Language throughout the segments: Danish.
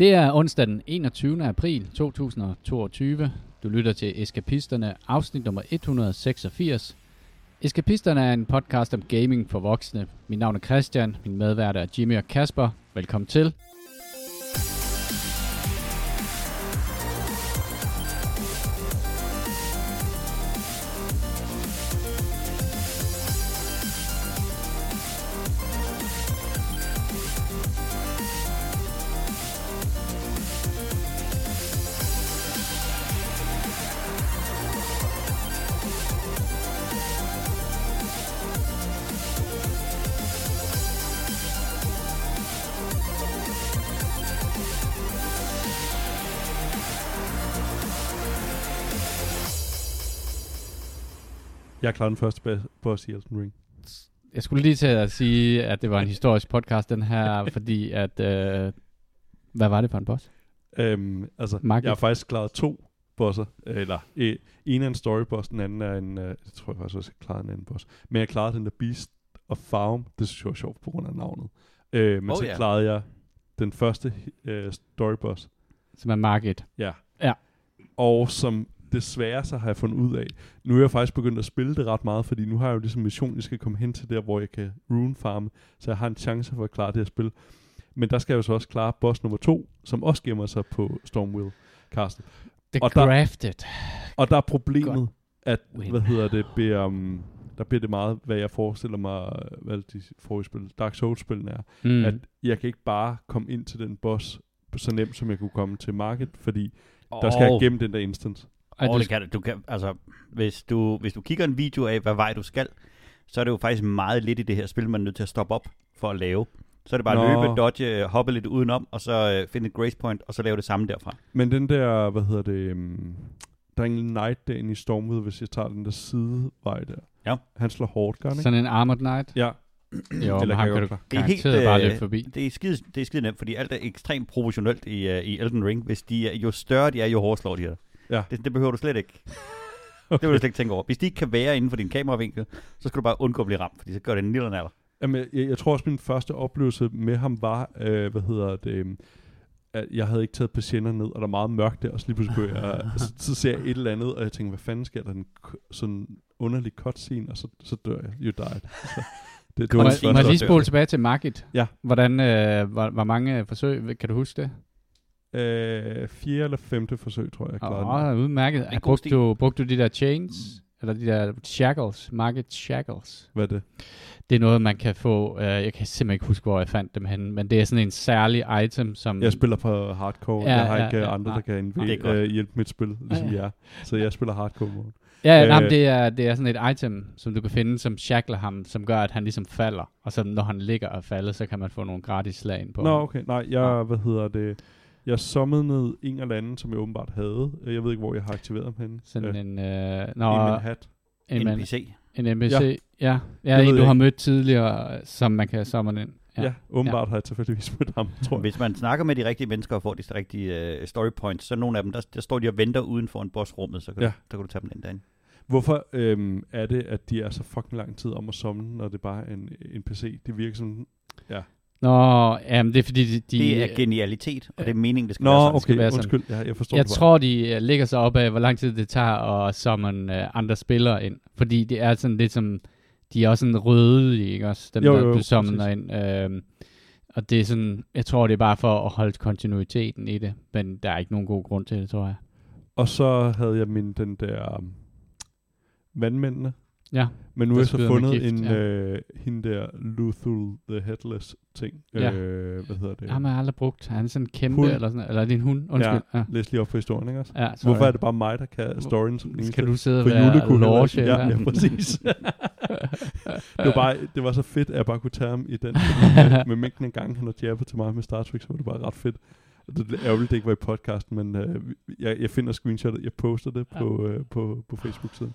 Det er onsdag den 21. april 2022. Du lytter til Eskapisterne, afsnit nummer 186. Eskapisterne er en podcast om gaming for voksne. Mit navn er Christian, min medvært er Jimmy og Kasper. Velkommen til. Jeg er klar den første ba- boss i Elden Ring. Jeg skulle lige til at sige, at det var en historisk podcast, den her, fordi at... Øh, hvad var det for en boss? Øhm, altså, Market. jeg har faktisk klaret to bosser. Eller, øh, en er en story boss, den anden er en... Øh, jeg tror jeg faktisk også, jeg klarede en anden boss. Men jeg klarede den der Beast of Farm. Det synes jeg var sjovt på grund af navnet. Øh, men Oh, så ja. klarede jeg den første øh, story boss. Som er Market. Ja. Ja. Og som desværre så har jeg fundet ud af, nu er jeg faktisk begyndt at spille det ret meget, fordi nu har jeg jo ligesom mission, jeg skal komme hen til der, hvor jeg kan rune farme, så jeg har en chance for at klare det her spil. Men der skal jeg jo så også klare boss nummer to, som også gemmer sig på Stormwill Castle. The Og der- Grafted. Og der er problemet, at, win. hvad hedder det, bliver, um, der bliver det meget, hvad jeg forestiller mig, hvad de forrige spil, Dark Souls-spillene er, Mm. at jeg kan ikke bare komme ind til den boss så nemt, som jeg kunne komme til Market, fordi der skal jeg gemme den der instance. Og Og du det kan, du. du kan, altså, hvis du, hvis du kigger en video af, hvad vej du skal, så er det jo faktisk meget lidt i det her spil, man er nødt til at stoppe op for at lave. Så er det bare Nå. løbe, dodge, hoppe lidt udenom, og så øh, finde et grace point, og så lave det samme derfra. Men den der, hvad hedder det, um, der er en night derinde i Stormwood, hvis jeg tager den der sidevej der. Ja. Han slår hårdt, gør han ikke? Sådan en Armored Knight. Ja, Jo, Eller kan kan godt du. Det er helt, garanteret bare øh, løbe forbi. Det er skide, det er skide nemt, fordi alt er ekstremt proportionelt i, uh, i Elden Ring. Hvis de er, jo større de er, jo hårdere slår de her. Ja. Det, det behøver du slet ikke. Det vil du slet ikke tænke over. Hvis de ikke kan være inden for din kameravinkel, så skal du bare undgå at blive ramt, fordi så gør det en lille alder. Jamen, jeg, jeg tror også, min første oplevelse med ham var, øh, hvad hedder det, øhm, at jeg havde ikke taget patienter ned, og der er meget mørkt der, og så lige pludselig jeg, så, så ser jeg et eller andet, og jeg tænker, hvad fanden sker der? En sådan underlig cutscene, og så, så dør jeg. You died. Så, det, det Må, var må første lige spole tilbage til Market? Ja. Hvordan, øh, hvor, hvor mange forsøg, kan du huske det? Øh, fjerde eller femte forsøg, tror jeg, jeg klarede den. oh, udmærket. god Brugte du, brugte du de der chains? Eller de der shackles? Market shackles? Hvad er det? Det er noget, man kan få. Øh, jeg kan simpelthen ikke huske, hvor jeg fandt dem henne. Men det er sådan en særlig item, som... Jeg spiller på hardcore. Ja, jeg har ja, ikke ja, andre, nej. der kan godt. øh, hjælpe mit spil, ligesom Ja, ja. jeg. Så jeg spiller hardcore mode. Ja, øh, nej, det, er, det er sådan et item, som du kan finde, som shackler ham, som gør, at han ligesom falder. Og så når han ligger og falder, så kan man få nogle gratis slag ind på Nå, ham. okay. Nej, jeg, hvad hedder det... Jeg summede ned en eller anden, som jeg åbenbart havde. Jeg ved ikke, hvor jeg har aktiveret ham henne. Sådan Øh, en... Øh, I nå, min hat. en, NPC. en NPC. Ja, ja, ja Det en du har mødt tidligere, som man kan summon ind. Ja, ja åbenbart har jeg tilfældigvis mødt ham, tror jeg. Hvis man snakker med de rigtige mennesker og får de rigtige uh, story points, så nogle af dem, der, der står de og venter uden for en bossrummet, så kan, Ja. ja. du, der kan du tage dem ind derinde. Hvorfor øhm, er det, at de er så fucking lang tid om at summon, når det bare er en, en PC? Det virker sådan... Nå, jamen det er fordi, de... de det er genialitet, og det er meningen, det skal Nå, være sådan. okay, være sådan. undskyld. Ja, jeg forstår Jeg det tror, de uh, ligger sig op af, hvor lang tid det tager at summon uh, andre spillere ind. Fordi det er sådan lidt som... De er også sådan røde, ikke også? Dem, Jo, der jo, du summoner ind. Øhm, og det er sådan... Jeg tror, det er bare for at holde kontinuiteten i det. Men der er ikke nogen god grund til det, tror jeg. Og så havde jeg min den der um, vandmændene. Ja. Men nu har jeg så fundet gift, en, ja. øh, hende der Luthul the Headless ting. Ja. Øh, hvad hedder det? Ham har jeg aldrig brugt. Han er sådan en kæmpe, Hund. eller sådan Eller er det en hund? Undskyld. Ja. Læs lige op på historien, ikke også? ja. sorry. Hvorfor er det bare mig, der kan storyen som den? Skal du sidde og For være ikke- ja, ja, præcis. det, var bare, det var så fedt, at jeg bare kunne tage ham i den. med, med mængden en gang, han har jabbet til mig med Star Trek, så var det bare ret fedt. Det er ærgerligt, det ikke var i podcasten, men øh, jeg, jeg finder screenshotet, jeg poster det på, øh, på, på Facebook-siden.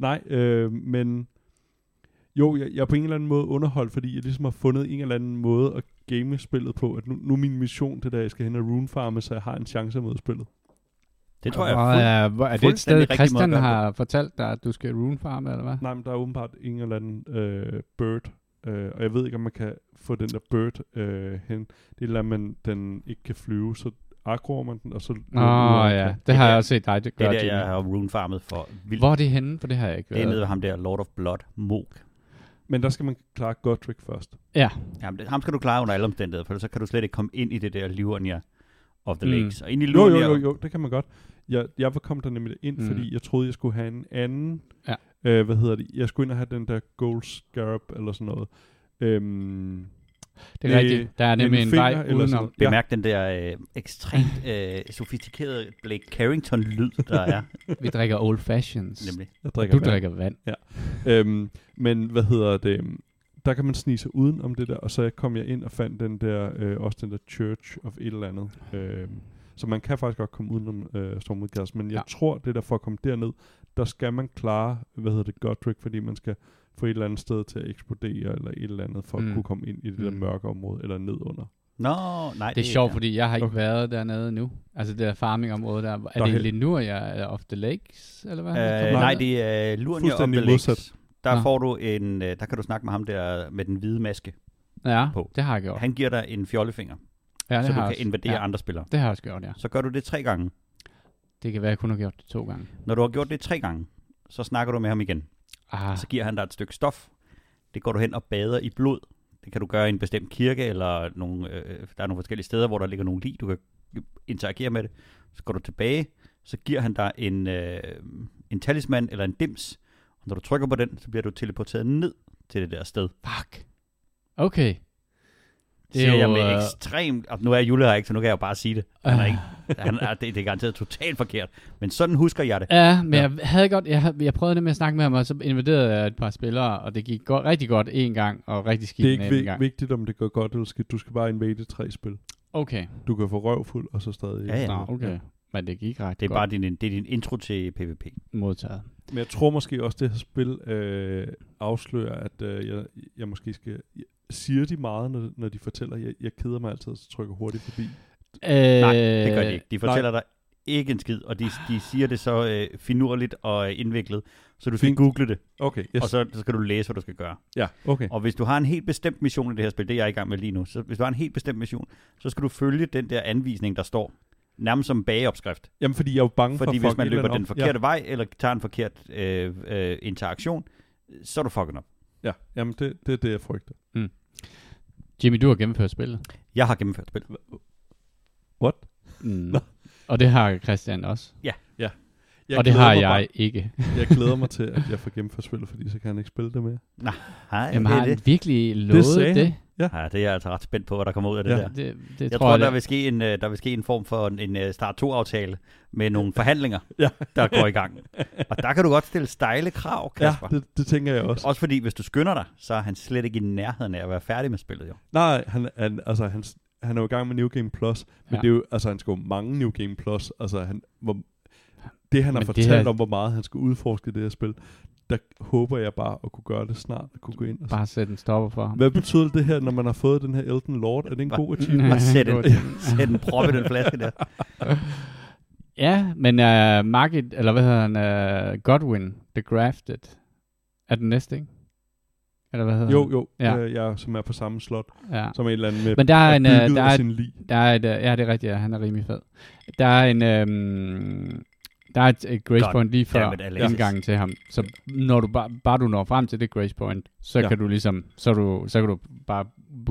Nej, øh, men jo, jeg, jeg er på en eller anden måde underholdt, fordi jeg ligesom har fundet en eller anden måde at game spillet på, at nu, nu er min mission det der, jeg skal hen og runefarme, så jeg har en chance mod spillet. Det tror jeg er er, hvor- er det et fuldstændig sted, Christian har fortalt dig, at du skal runefarme, eller hvad? Nej, men der er åbenbart en eller anden øh, bird, Øh, og jeg ved ikke, om man kan få den der bird øh, hen. Det er eller man, den ikke kan flyve, så agroer man den, og så... Åh oh, ja, det har der- jeg også set dig Det gøre, er der, jeg har runefarmet for vildt. Hvor er det henne? For det har jeg ikke Det er nede ved ham der, Lord of Blood, Mok. Men der skal man klare Godric først. Ja, Jamen, det, ham skal du klare under alle omstændigheder, for så kan du slet ikke komme ind i det der Livornia of the Mm. Lakes. Og ind i Jo, Livornia, jo, jo, jo, det kan man godt. Jeg, jeg var kommet der nemlig ind, mm. fordi jeg troede, jeg skulle have en anden... Ja. Øh, hvad hedder det? Jeg skulle ind og have den der Gold Scarab, eller sådan noget. Øhm, det er Øh, rigtigt. Der er nemlig en, finger vej udenom. noget. Ja. Bemærk den der øh, ekstremt øh, sofistikerede Blake Carrington-lyd, der er. Vi drikker old fashions. Nemlig. jeg Du drikker vand. drikker vand. Øhm, men hvad hedder det? Der kan man snige sig uden om det der, og så kom jeg ind og fandt den der, øh, også den der Church of et eller andet. Øhm, så man kan faktisk godt komme udenom øh, Stormwood men jeg Ja. tror, det der for at komme derned, der skal man klare, hvad hedder det, Godric, fordi man skal få et eller andet sted til at eksplodere, eller et eller andet, for Mm. at kunne komme ind i det der Mm. mørke område, eller ned under. Nå, nej. Det er sjovt, ja. fordi jeg har ikke Okay. været dernede nu. Altså det der farming-område der. Er Der er det helt- Lemuria of the Lakes, eller hvad? Øh, nej, det er Livornia of the Fuldstændig Lakes. modsat. Der Nå. får du en, øh, der kan du snakke med ham der med den hvide maske. Ja, på. det har jeg gjort. Han giver dig en fjollefinger, Ja, det så har du kan også. invadere ja, andre spillere. Det har jeg også gjort, ja. Så gør du det tre gange. Det kan være, at jeg kun har gjort det to gange. Når du har gjort det tre gange, så snakker du med ham igen. Ah, Så giver han dig et stykke stof. Det går du hen og bader i blod. Det kan du gøre i en bestemt kirke, eller nogle, øh, der er nogle forskellige steder, hvor der ligger nogle lig, du kan interagere med det. Så går du tilbage, så giver han dig en, øh, en talisman eller en dims. Og når du trykker på den, så bliver du teleporteret ned til det der sted. fuck. Okay. Det siger jeg med øh, ekstrem... Og nu er Jule her ikke, så nu kan jeg jo bare sige det. Han er ikke, han er, det, det er garanteret totalt forkert. Men sådan husker jeg det. Ja, men Ja. jeg havde godt, jeg, jeg prøvede nemlig at snakke med ham, og så invaderede jeg et par spillere, og det gik godt, rigtig godt en gang, og rigtig skidt Det er en ikke anden vi- gang. vigtigt, om det går godt eller skidt. Du skal bare invade tre spil. Okay, Du kan få røvfuld, og så stadig... Ja, ja. Nå, okay. Men det gik ret Det er godt bare din, det er din intro til PvP. modtaget. Men jeg tror måske også, det her spil øh, afslører, at øh, jeg, jeg måske skal... Jeg, siger de meget, når, når de fortæller? Jeg, jeg keder mig altid, så trykker hurtigt forbi. Øh, Nej, det gør de ikke. De fortæller dig ikke en skid, og de, de siger det så øh, finurligt og øh, indviklet, så du skal Fint. google det, Okay, yes. yes. og så, så skal du læse, hvad du skal gøre. Ja, okay. Og hvis du har en helt bestemt mission i det her spil, det er jeg i gang med lige nu, så hvis du har en helt bestemt mission, så skal du følge den der anvisning, der står, nærmest som bageopskrift. Jamen, fordi jeg er jo bange for Fordi hvis man løber den forkerte ja. vej, eller tager en forkert øh, øh, interaktion, så er du fucking op. Ja, ja. Jamen, det, det er det, jeg frygter. Jimmy, du har gennemført spillet. Jeg har gennemført spil. What? Mm. og det har Christian også. Jeg og det har jeg Bare, ikke. jeg glæder mig til, at jeg får gennemført spillet, fordi så kan han ikke spille det mere. Hej, Jamen, det har han det. virkelig lovet sagde det? han. Ja, det er jeg altså ret spændt på, hvad der kommer ud af det Ja. der. Det, det Jeg tror tror, jeg, der det- vil, ske en, øh, der vil ske en form for en, en øh, Start 2-aftale med nogle forhandlinger, Ja. der går i gang. Og der kan du godt stille stejle krav, Ja, Kasper. det, det tænker jeg også. Også fordi, hvis du skynder dig, så er han slet ikke i nærheden af at være færdig med spillet, jo. Nej, han, han, altså, han, han er jo i gang med New Game Plus, men Ja. det er jo, altså, han skal jo mange New Game Plus. Altså, han, hvor, det han har Men fortalt her- om, hvor meget han skal udforske det her spil, der håber jeg bare at kunne gøre det snart, at kunne gå ind og Bare sætte en stopper for ham. Hvad betyder det her, når man har fået den her Elden Lord? Er det en god achievement? Bare sæt en, sæt en prop i den flaske der. Ja, men uh, Market, eller hvad hedder han, uh, Godwin, The Grafted, er den næste, ikke? Eller hvad hedder Jo, han? jo, Ja. ja. øh, jeg, som er på samme slot, Ja. som en eller anden med Men der er en, øh, der er- sin lig. Der er et, øh, ja, det er rigtigt, ja, han er rimelig fed. Der er en, øhm, der er et, et grace God point lige før indgangen til ham. Så når du bare, bare du når frem til det grace point, så Ja. kan du ligesom, så, du, så kan du bare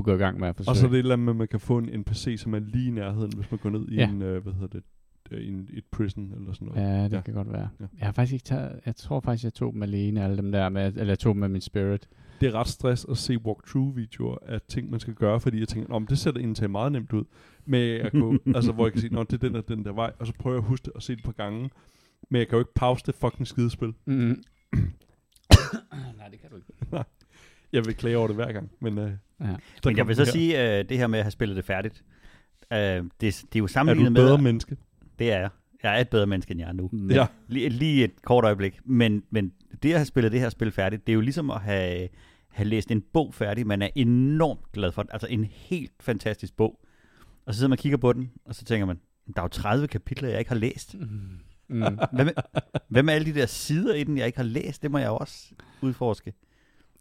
gå i gang med at forsøge. Og så er det et eller andet med, at man kan få en NPC, som er lige i nærheden, hvis man går ned i Ja. en, øh, hvad hedder det, øh, en, et prison eller sådan noget. Ja, det Ja. kan godt være. Ja. Jeg har faktisk ikke taget, jeg tror faktisk, jeg tog dem alene, alle dem der, med, eller jeg tog dem med min spirit. Det er ret stress at se walkthrough-videoer af ting, man skal gøre, fordi jeg tænker, om det ser egentlig meget nemt ud. Men jeg kunne, altså, hvor jeg kan sige, nå, det er den og den der vej, og så prøver jeg at huske det og se det et par gange. Men jeg kan jo ikke pause det fucking skidespil. Mm. Nej, det kan du ikke. Jeg vil klage over det hver gang, men... Øh, Ja. der Men jeg vil så her. sige, øh, det her med at have spillet det færdigt, øh, det, det er jo Er du sammenlignet et med... bedre menneske? Det er jeg. Jeg er et bedre menneske, end jeg er nu. Men, Ja. Lige, lige et kort øjeblik. Men, men det at have spillet det her spil færdigt, det er jo ligesom at have, have læst en bog færdig. Man er enormt glad for den. Altså en helt fantastisk bog. Og så sidder man og kigger på den, og så tænker man, der er jo 30 kapitler, jeg ikke har læst. Mm. Mm. Hvad med, hvad med alle de der sider i den, jeg ikke har læst? Det må jeg jo også udforske.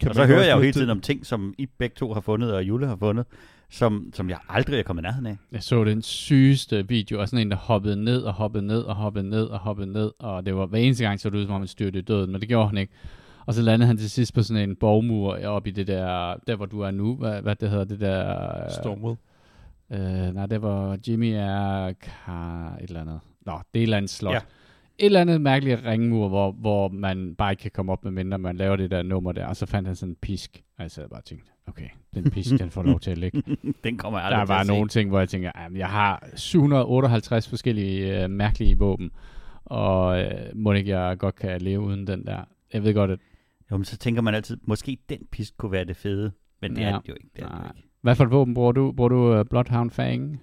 og så hører jeg jo hele tiden om ting, som I begge to har fundet, og Jule har fundet, som, som jeg aldrig er kommet nærheden af. Jeg så den sygeste video af sådan en, der hoppede ned og hoppede ned og hoppede ned og hoppede ned, og det var hver eneste gang, så det ud, som om han styrte i døden, men det gjorde han ikke. Og så landede han til sidst på sådan en borgmur op i det der, der hvor du er nu, hvad, hvad det hedder, det der... Stormwood. Øh, nej, det var Jimmy er kar, et eller andet. Nå, det er et eller andet slot. Ja. Et eller andet mærkeligt ringmur, hvor, hvor man bare ikke kan komme op med mindre, man laver det der nummer der. Og så fandt han sådan en pisk, og jeg sad bare og tænkte, okay, den pisk, den får lov til at ligge. Den kommer jeg Der var nogle ting, hvor jeg tænker, at jeg har 758 forskellige øh, mærkelige våben, og øh, må ikke jeg godt kan leve uden den der. Jeg ved godt, at Jo, men så tænker man altid, måske den pisk kunne være det fede, men det Ja. er det jo ikke. Det er det jo ikke. hvad for et våben bruger du? Bruger du uh, Bloodhound Fang?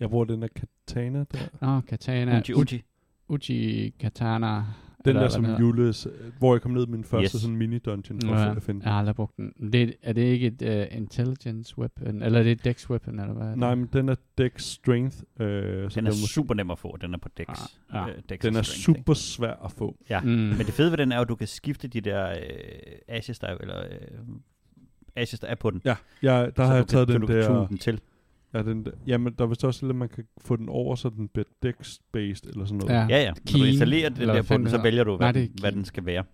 Jeg bruger den der katana der. Nå, Katana. Uchi, uchi. Uchi Katana. Den der, som den. Jules, hvor jeg kom ned i min første Yes. sådan mini-dungeon for Ja, at finde jeg har aldrig brugt den. Det, er det ikke et uh, intelligence weapon, eller er det et dex weapon, eller hvad er det? Nej, men den er Dex Strength. Øh, så Den er måske- super nem at få, den er på Dex. Ja, ja. Øh, Dex den er strength, ikke? super svær at få. Ja, Mm. men det fede ved den er at du kan skifte de der øh, ashes, der, er- eller øh, ashes, der er på den. Ja, jeg, der så har jeg kan, taget så den du kan der... den til. Ja, den der, jamen, der er vist også lidt, at man kan få den over, så den bliver Dex-based eller sådan noget. Ja. Ja, ja. Når du Keen, installerer det eller der på den, så vælger du, hvad, Nej, den, hvad keen. den skal være.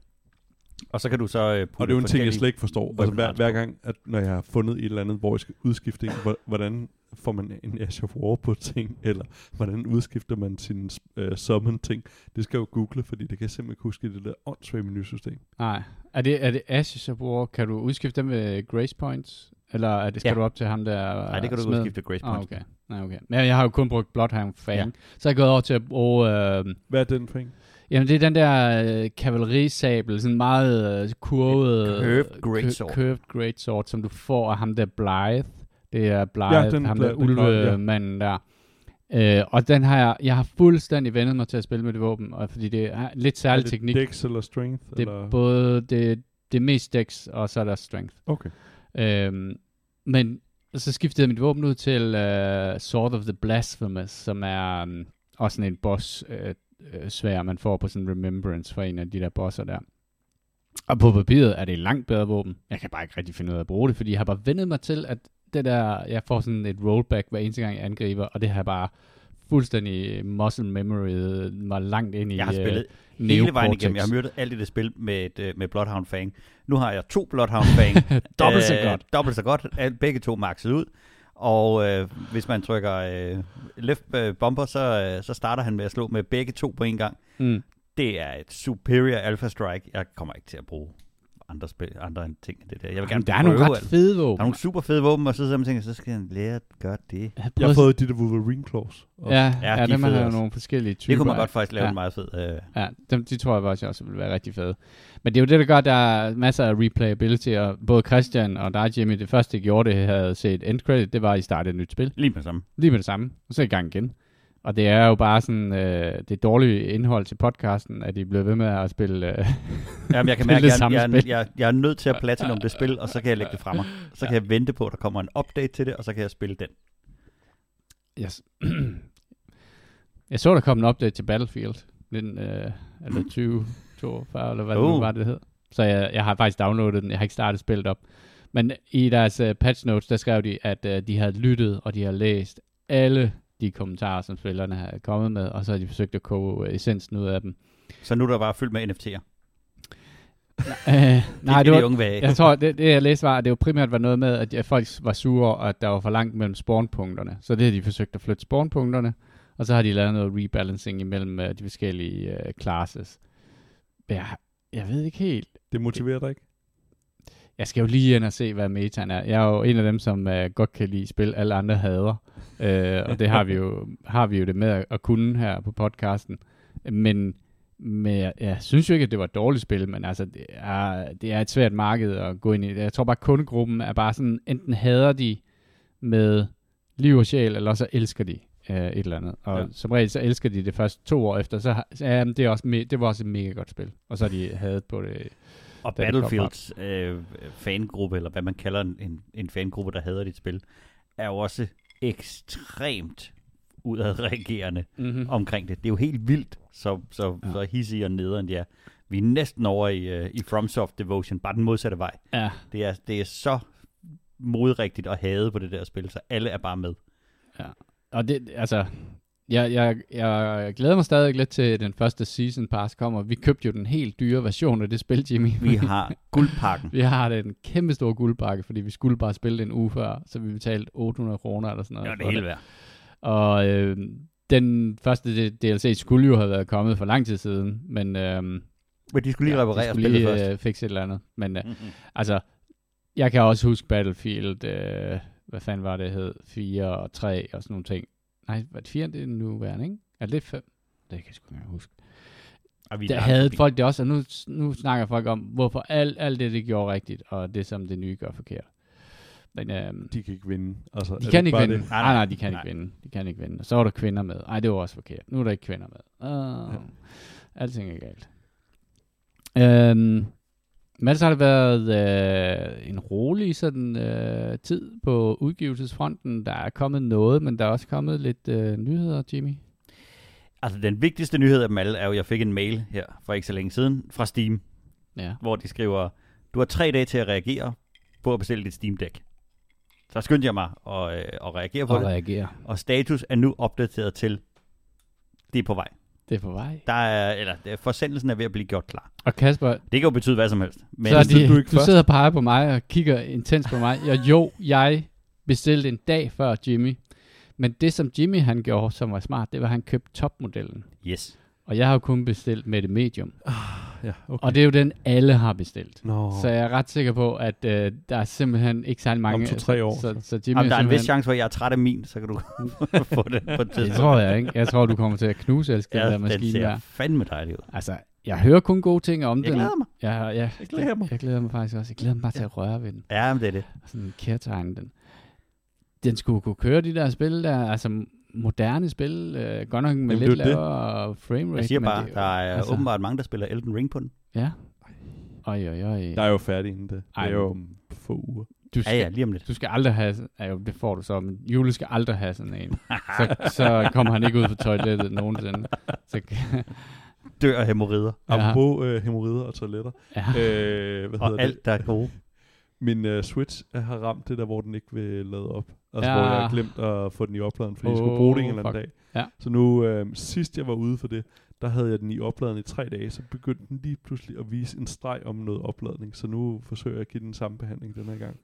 Og så kan du så øh, putte Og det er jo en ting, jeg slet ikke forstår. Altså, hver, hver gang, at når jeg har fundet et eller andet, hvor jeg skal udskifte en, hvor- hvordan får man en Ash of War på ting, eller hvordan udskifter man sin uh, summon ting. Det skal jeg jo google, fordi det kan jeg simpelthen ikke huske i det der åndssvage menusystem. Nej. Er det, er det Ashes of War? Kan du udskifte dem med Grace Points? Eller er det, skal Ja. du op til ham der Nej, det kan du smeden? udskifte Grace Ah, Points. okay. Nej, okay. Men jeg har jo kun brugt Bloodhound Fang. Ja. Så er jeg gået over til at bruge... Øh, Hvad er den en? jamen, det er den der øh, kavalerisabel. Sådan meget øh, kurvet... Curved øh, greatsword. cu- Curved greatsword, som du får af ham der Blythe. Det er Blythe, Ja, den ham der er klart, ja. ulvemanden der. Øh, og den har jeg, jeg har fuldstændig vendet mig til at spille med det våben, og fordi det er lidt særlig er det teknik. Dex eller Strength? Det eller? er både det, det er mest dex, og så er der strength. Okay. Øhm, men så skiftede jeg mit våben ud til uh, Sword of the Blasphemous, som er um, også sådan en boss øh, svær, man får på sådan en remembrance for en af de der bosser der. Og på papiret er det et langt bedre våben. Jeg kan bare ikke rigtig finde ud af at bruge det, fordi jeg har bare vendet mig til, at det der, jeg får sådan et rollback hver eneste gang jeg angriber, og det har bare fuldstændig muscle memory mig langt ind i Jeg har øh, hele vejen igennem. Jeg har myrdet alt i det spil med, et, øh, med Bloodhound Fang. Nu har jeg to Bloodhound Fang. Dobbelt så godt. Dobbelt så godt. Begge to maxet ud. Og øh, hvis man trykker øh, left øh, bumper, så, øh, så starter han med at slå med begge to på en gang. Mm. Det er et superior alpha strike. Jeg kommer ikke til at bruge andre, spil, andre end ting end det der. Jeg vil gerne Jamen, der er nogle ret fede Der er våben. nogle super fede våben, og så sidder man og tænker, så skal han lære at gøre det. Jeg har fået de der Wolverine claws. Ja, Ja, ja, de er dem har også. nogle forskellige typer. Det kunne man godt faktisk lave ja. en meget fed. Øh, Ja, dem, de tror jeg faktisk også vil være rigtig fede. Men det er jo det, der gør, at der er masser af replayability, og både Christian og dig, Jimmy, det første, jeg gjorde, det havde set end credit, det var, at I startede et nyt spil. lige med det samme. Lige med det samme, og så i gang igen. Og det er jo bare sådan, øh, det dårlige indhold til podcasten, at I bliver ved med at spille... Øh, Jamen, jeg kan mærke, jeg, jeg, spil. jeg, jeg er nødt til at platinum det spil, og så kan jeg lægge det fra mig. Så kan jeg vente på, at der kommer en update til det, og så kan jeg spille den. yes. jeg så, der kom en update til Battlefield, den, øh, eller 2042, eller hvad oh. det nu Oh. var, det hed. Så jeg, jeg har faktisk downloadet den, jeg har ikke startet spillet op. Men i deres uh, patch notes, der skrev de, at uh, de havde lyttet, og de har læst alle de kommentarer, som spillerne havde kommet med, og så har de forsøgt at koge uh, essensen ud af dem. Så nu er der bare fyldt med NFT'er. Uh, nej, det, det er var, de jeg tror, det, det jeg læste var, at det jo primært var noget med, at at folk var sure, og at der var for langt mellem spawnpunkterne. Så det har de forsøgt at flytte spawnpunkterne, og så har de lavet noget rebalancing imellem uh, de forskellige uh, classes. Jeg, jeg ved ikke helt. Det motiverer dig ikke? Jeg skal jo lige ind og se, hvad metaen er. Jeg er jo en af dem, som uh, godt kan lide spil, alle andre hader. Uh, og det har vi jo, har vi jo det med at, at kunne her på podcasten. Men, men jeg, jeg synes jo ikke, at det var et dårligt spil, men altså, det er, det er et svært marked at gå ind i. Jeg tror bare, at kundegruppen er bare sådan, enten hader de med liv og sjæl, eller så elsker de uh, et eller andet. Og Ja. som regel, så elsker de det først to år efter, så, så ja, det, er også me- det var også et mega godt spil. Og så har de hadet på det. Og Battlefields øh, fangruppe, eller hvad man kalder en, en, fangruppe, der hader dit spil, er jo også ekstremt udadreagerende Mm-hmm. omkring det. Det er jo helt vildt, så, så, ja. Ja. så hissige og nederen de er. Vi er næsten over i, uh, i FromSoft Devotion, bare den modsatte vej. Ja, Det er, det er så modrigtigt at have på det der spil, så alle er bare med. og det, altså, jeg, jeg, jeg glæder mig stadig lidt til, den første season pass kommer. Vi købte jo den helt dyre version af det spil, Jimmy. Vi har guldpakken. vi har den kæmpe store guldbakke, fordi vi skulle bare spille det en uge før, så vi betalte 800 kroner eller sådan noget. Det var det for hele værd. Og øh, den første DLC skulle jo have været kommet for lang tid siden, men øh, Men de skulle lige ja, reparere de skulle spillet lige først. øh, fikse et eller andet. Men øh, Mm-hmm. altså, jeg kan også huske Battlefield, øh, hvad fanden var det hed, 4 og 3 og sådan nogle ting. Nej, var det 4, det er nu værende, ikke? Er det 5? Det kan jeg sgu ikke engang huske. Og vi Der er havde folk det også, og nu, nu snakker folk om, hvorfor alt, alt det, det gjorde rigtigt, og det, som det nye gør forkert. Men øhm, De kan ikke vinde. Altså, de kan ikke vinde. det? Nej, nej, nej, de kan Nej. ikke vinde. De kan ikke vinde. Og så var der kvinder med. Ej, det var også forkert. Nu er der ikke kvinder med. Uh, Ja. Alting er galt. Øhm, men ellers har det været øh, en rolig sådan, øh, tid på udgivelsesfronten. Der er kommet noget, men der er også kommet lidt øh, nyheder, Jimmy. Altså, den vigtigste nyhed af dem alle er jo, at jeg fik en mail her for ikke så længe siden fra Steam, Ja. hvor de skriver, du har tre dage til at reagere på at bestille dit Steam Deck. Så skyndte jeg mig at, øh, at reagere på Og det, reagere. og status er nu opdateret til, det er på vej. Det er på vej. Der er, eller er- forsendelsen er ved at blive gjort klar. Og Kasper, Det kan jo betyde hvad som helst. Men så er de, du ikke du først? sidder og peger på mig og kigger intens på mig. Og jo, jeg bestilte en dag før Jimmy. Men det, som Jimmy han gjorde, som var smart, det var, at han købte topmodellen. yes. Og jeg har jo kun bestilt med det medium. Ja, okay. Og det er jo den, alle har bestilt. Nå. Så jeg er ret sikker på, at øh, der er simpelthen ikke særlig mange. Om to-tre år, Så, så. så, så Jimmy Jamen, der er en vis chance for, at jeg er træt af min, så kan du få det på et Det tidspunkt. tror jeg ikke. Jeg tror, du kommer til at knuse elske den Ja, der den maskine ser der. fandme dejlig ud. Altså, jeg hører kun gode ting om Jeg den. glæder mig. Ja, ja, Jeg glæder mig. Jeg glæder mig faktisk også. Jeg glæder mig bare til at røre ved den. Ja, men det er det. sådan kærtegne den. Den skulle kunne køre de der spil der, altså moderne spil, øh, godt nok med Jamen, lidt det er det. lavere frame rate. Jeg siger bare, det der er altså- åbenbart mange, der spiller Elden Ring på den. Ja. Øj, øj, øj. Der er jo færdig inden det. Det Ej, er jo om få uger. Du Ja, skal, ja, lige om lidt. du skal aldrig have, ja, jo, det får du så, men Jule skal aldrig have sådan en. Så, så kommer han ikke ud på toilettet nogensinde. Så, Dør af hemorrider. Ja. Apropos øh, hemorrider og toiletter. ja. øh, hvad hedder Og alt, der er gode. Min øh, Switch har ramt det der, hvor den ikke vil lade op. Altså, Ja. hvor jeg har glemt at få den i opladeren, fordi jeg skulle bruge det en eller anden fuck. dag. Ja. Så nu, øh, sidst jeg var ude for det, der havde jeg den i opladeren i tre dage, så begyndte den lige pludselig at vise en streg om noget opladning. Så nu forsøger jeg at give den samme behandling den her gang.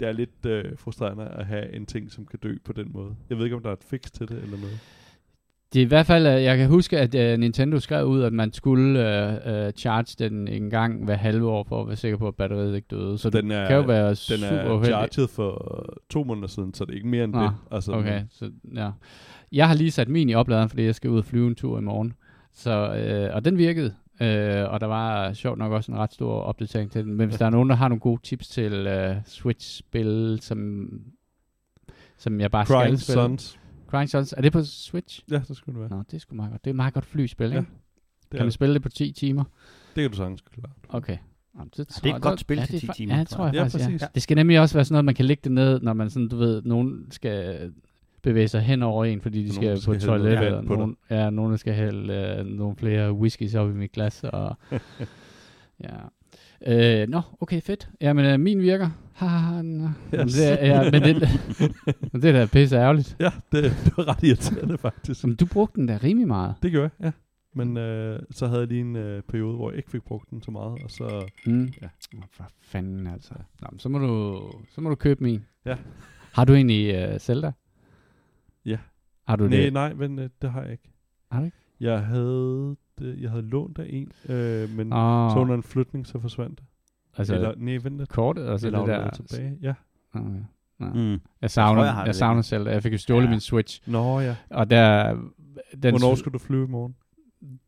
Det er lidt øh, frustrerende at have en ting, som kan dø på den måde. Jeg ved ikke, om der er et fix til det eller noget. Det er i hvert fald, øh, jeg kan huske, at uh, Nintendo skrev ud, at man skulle uh, uh, charge den en gang hver halve år, for at være sikker på, at batteriet ikke døde. Så den er, kan jo være den super er uheldigt. charged for to måneder siden, så det er ikke mere end Nå, det. Altså, Okay, så ja. Jeg har lige sat min i opladeren, fordi jeg skal ud og flyve en tur i morgen. Så, øh, og den virkede. Øh, og der var sjovt nok også en ret stor opdatering til den. Men hvis der er nogen, der har nogle gode tips til øh, Switch-spil, som, som jeg bare Crying skal spille. Sons. Crying Sons. Er det på Switch? Ja, det skulle det være. Nå, det sgu meget godt. Det er et meget godt flyspil, Ja, ikke? Det, Kan er, man spille det på 10 timer? det kan du sagtens klare. Okay. Jamen, det, det er et godt spil ja, til det er 10 fa- timer, Ja, det tror tror jeg jeg. Ja, faktisk, ja. præcis. Det skal nemlig også være sådan noget, man kan lægge det ned, når man sådan, du ved, nogen skal bevæge sig hen over en, fordi de skal på skal et hælde noget toilet, vand eller på nogen, ja, nogen skal hælde øh, nogle flere whiskys op i mit glas, og ja. Øh, nå, okay, fedt. Jamen, øh, min virker. Ha, ha, ha, Yes. det, er- ja, men det, men det er da pisse ærgerligt. Ja, det, det var ret irriterende faktisk. Men du brugte den da rimelig meget. Det gjorde jeg, ja. Men øh, så havde jeg lige en øh, periode, hvor jeg ikke fik brugt den så meget, og så... Mm. Ja. For fanden altså. Nå, men så, må du, så må du købe min. Ja. Har du egentlig uh, Zelda? Ja. Har du Nej, det? nej, men øh, det har jeg ikke. Har du ikke? Jeg havde, det, jeg havde lånt af en, øh, men Oh, så under en flytning, så forsvandt det. altså, Eller, nej, vent lidt. kortet, altså Eller det der. tilbage. Ja. Okay. Ja. Mm. Jeg savner, jeg jeg, jeg det savner selv. Jeg fik jo stjålet Ja. min Switch. Nå ja. Og der... Den Hvornår skal du flyve i morgen?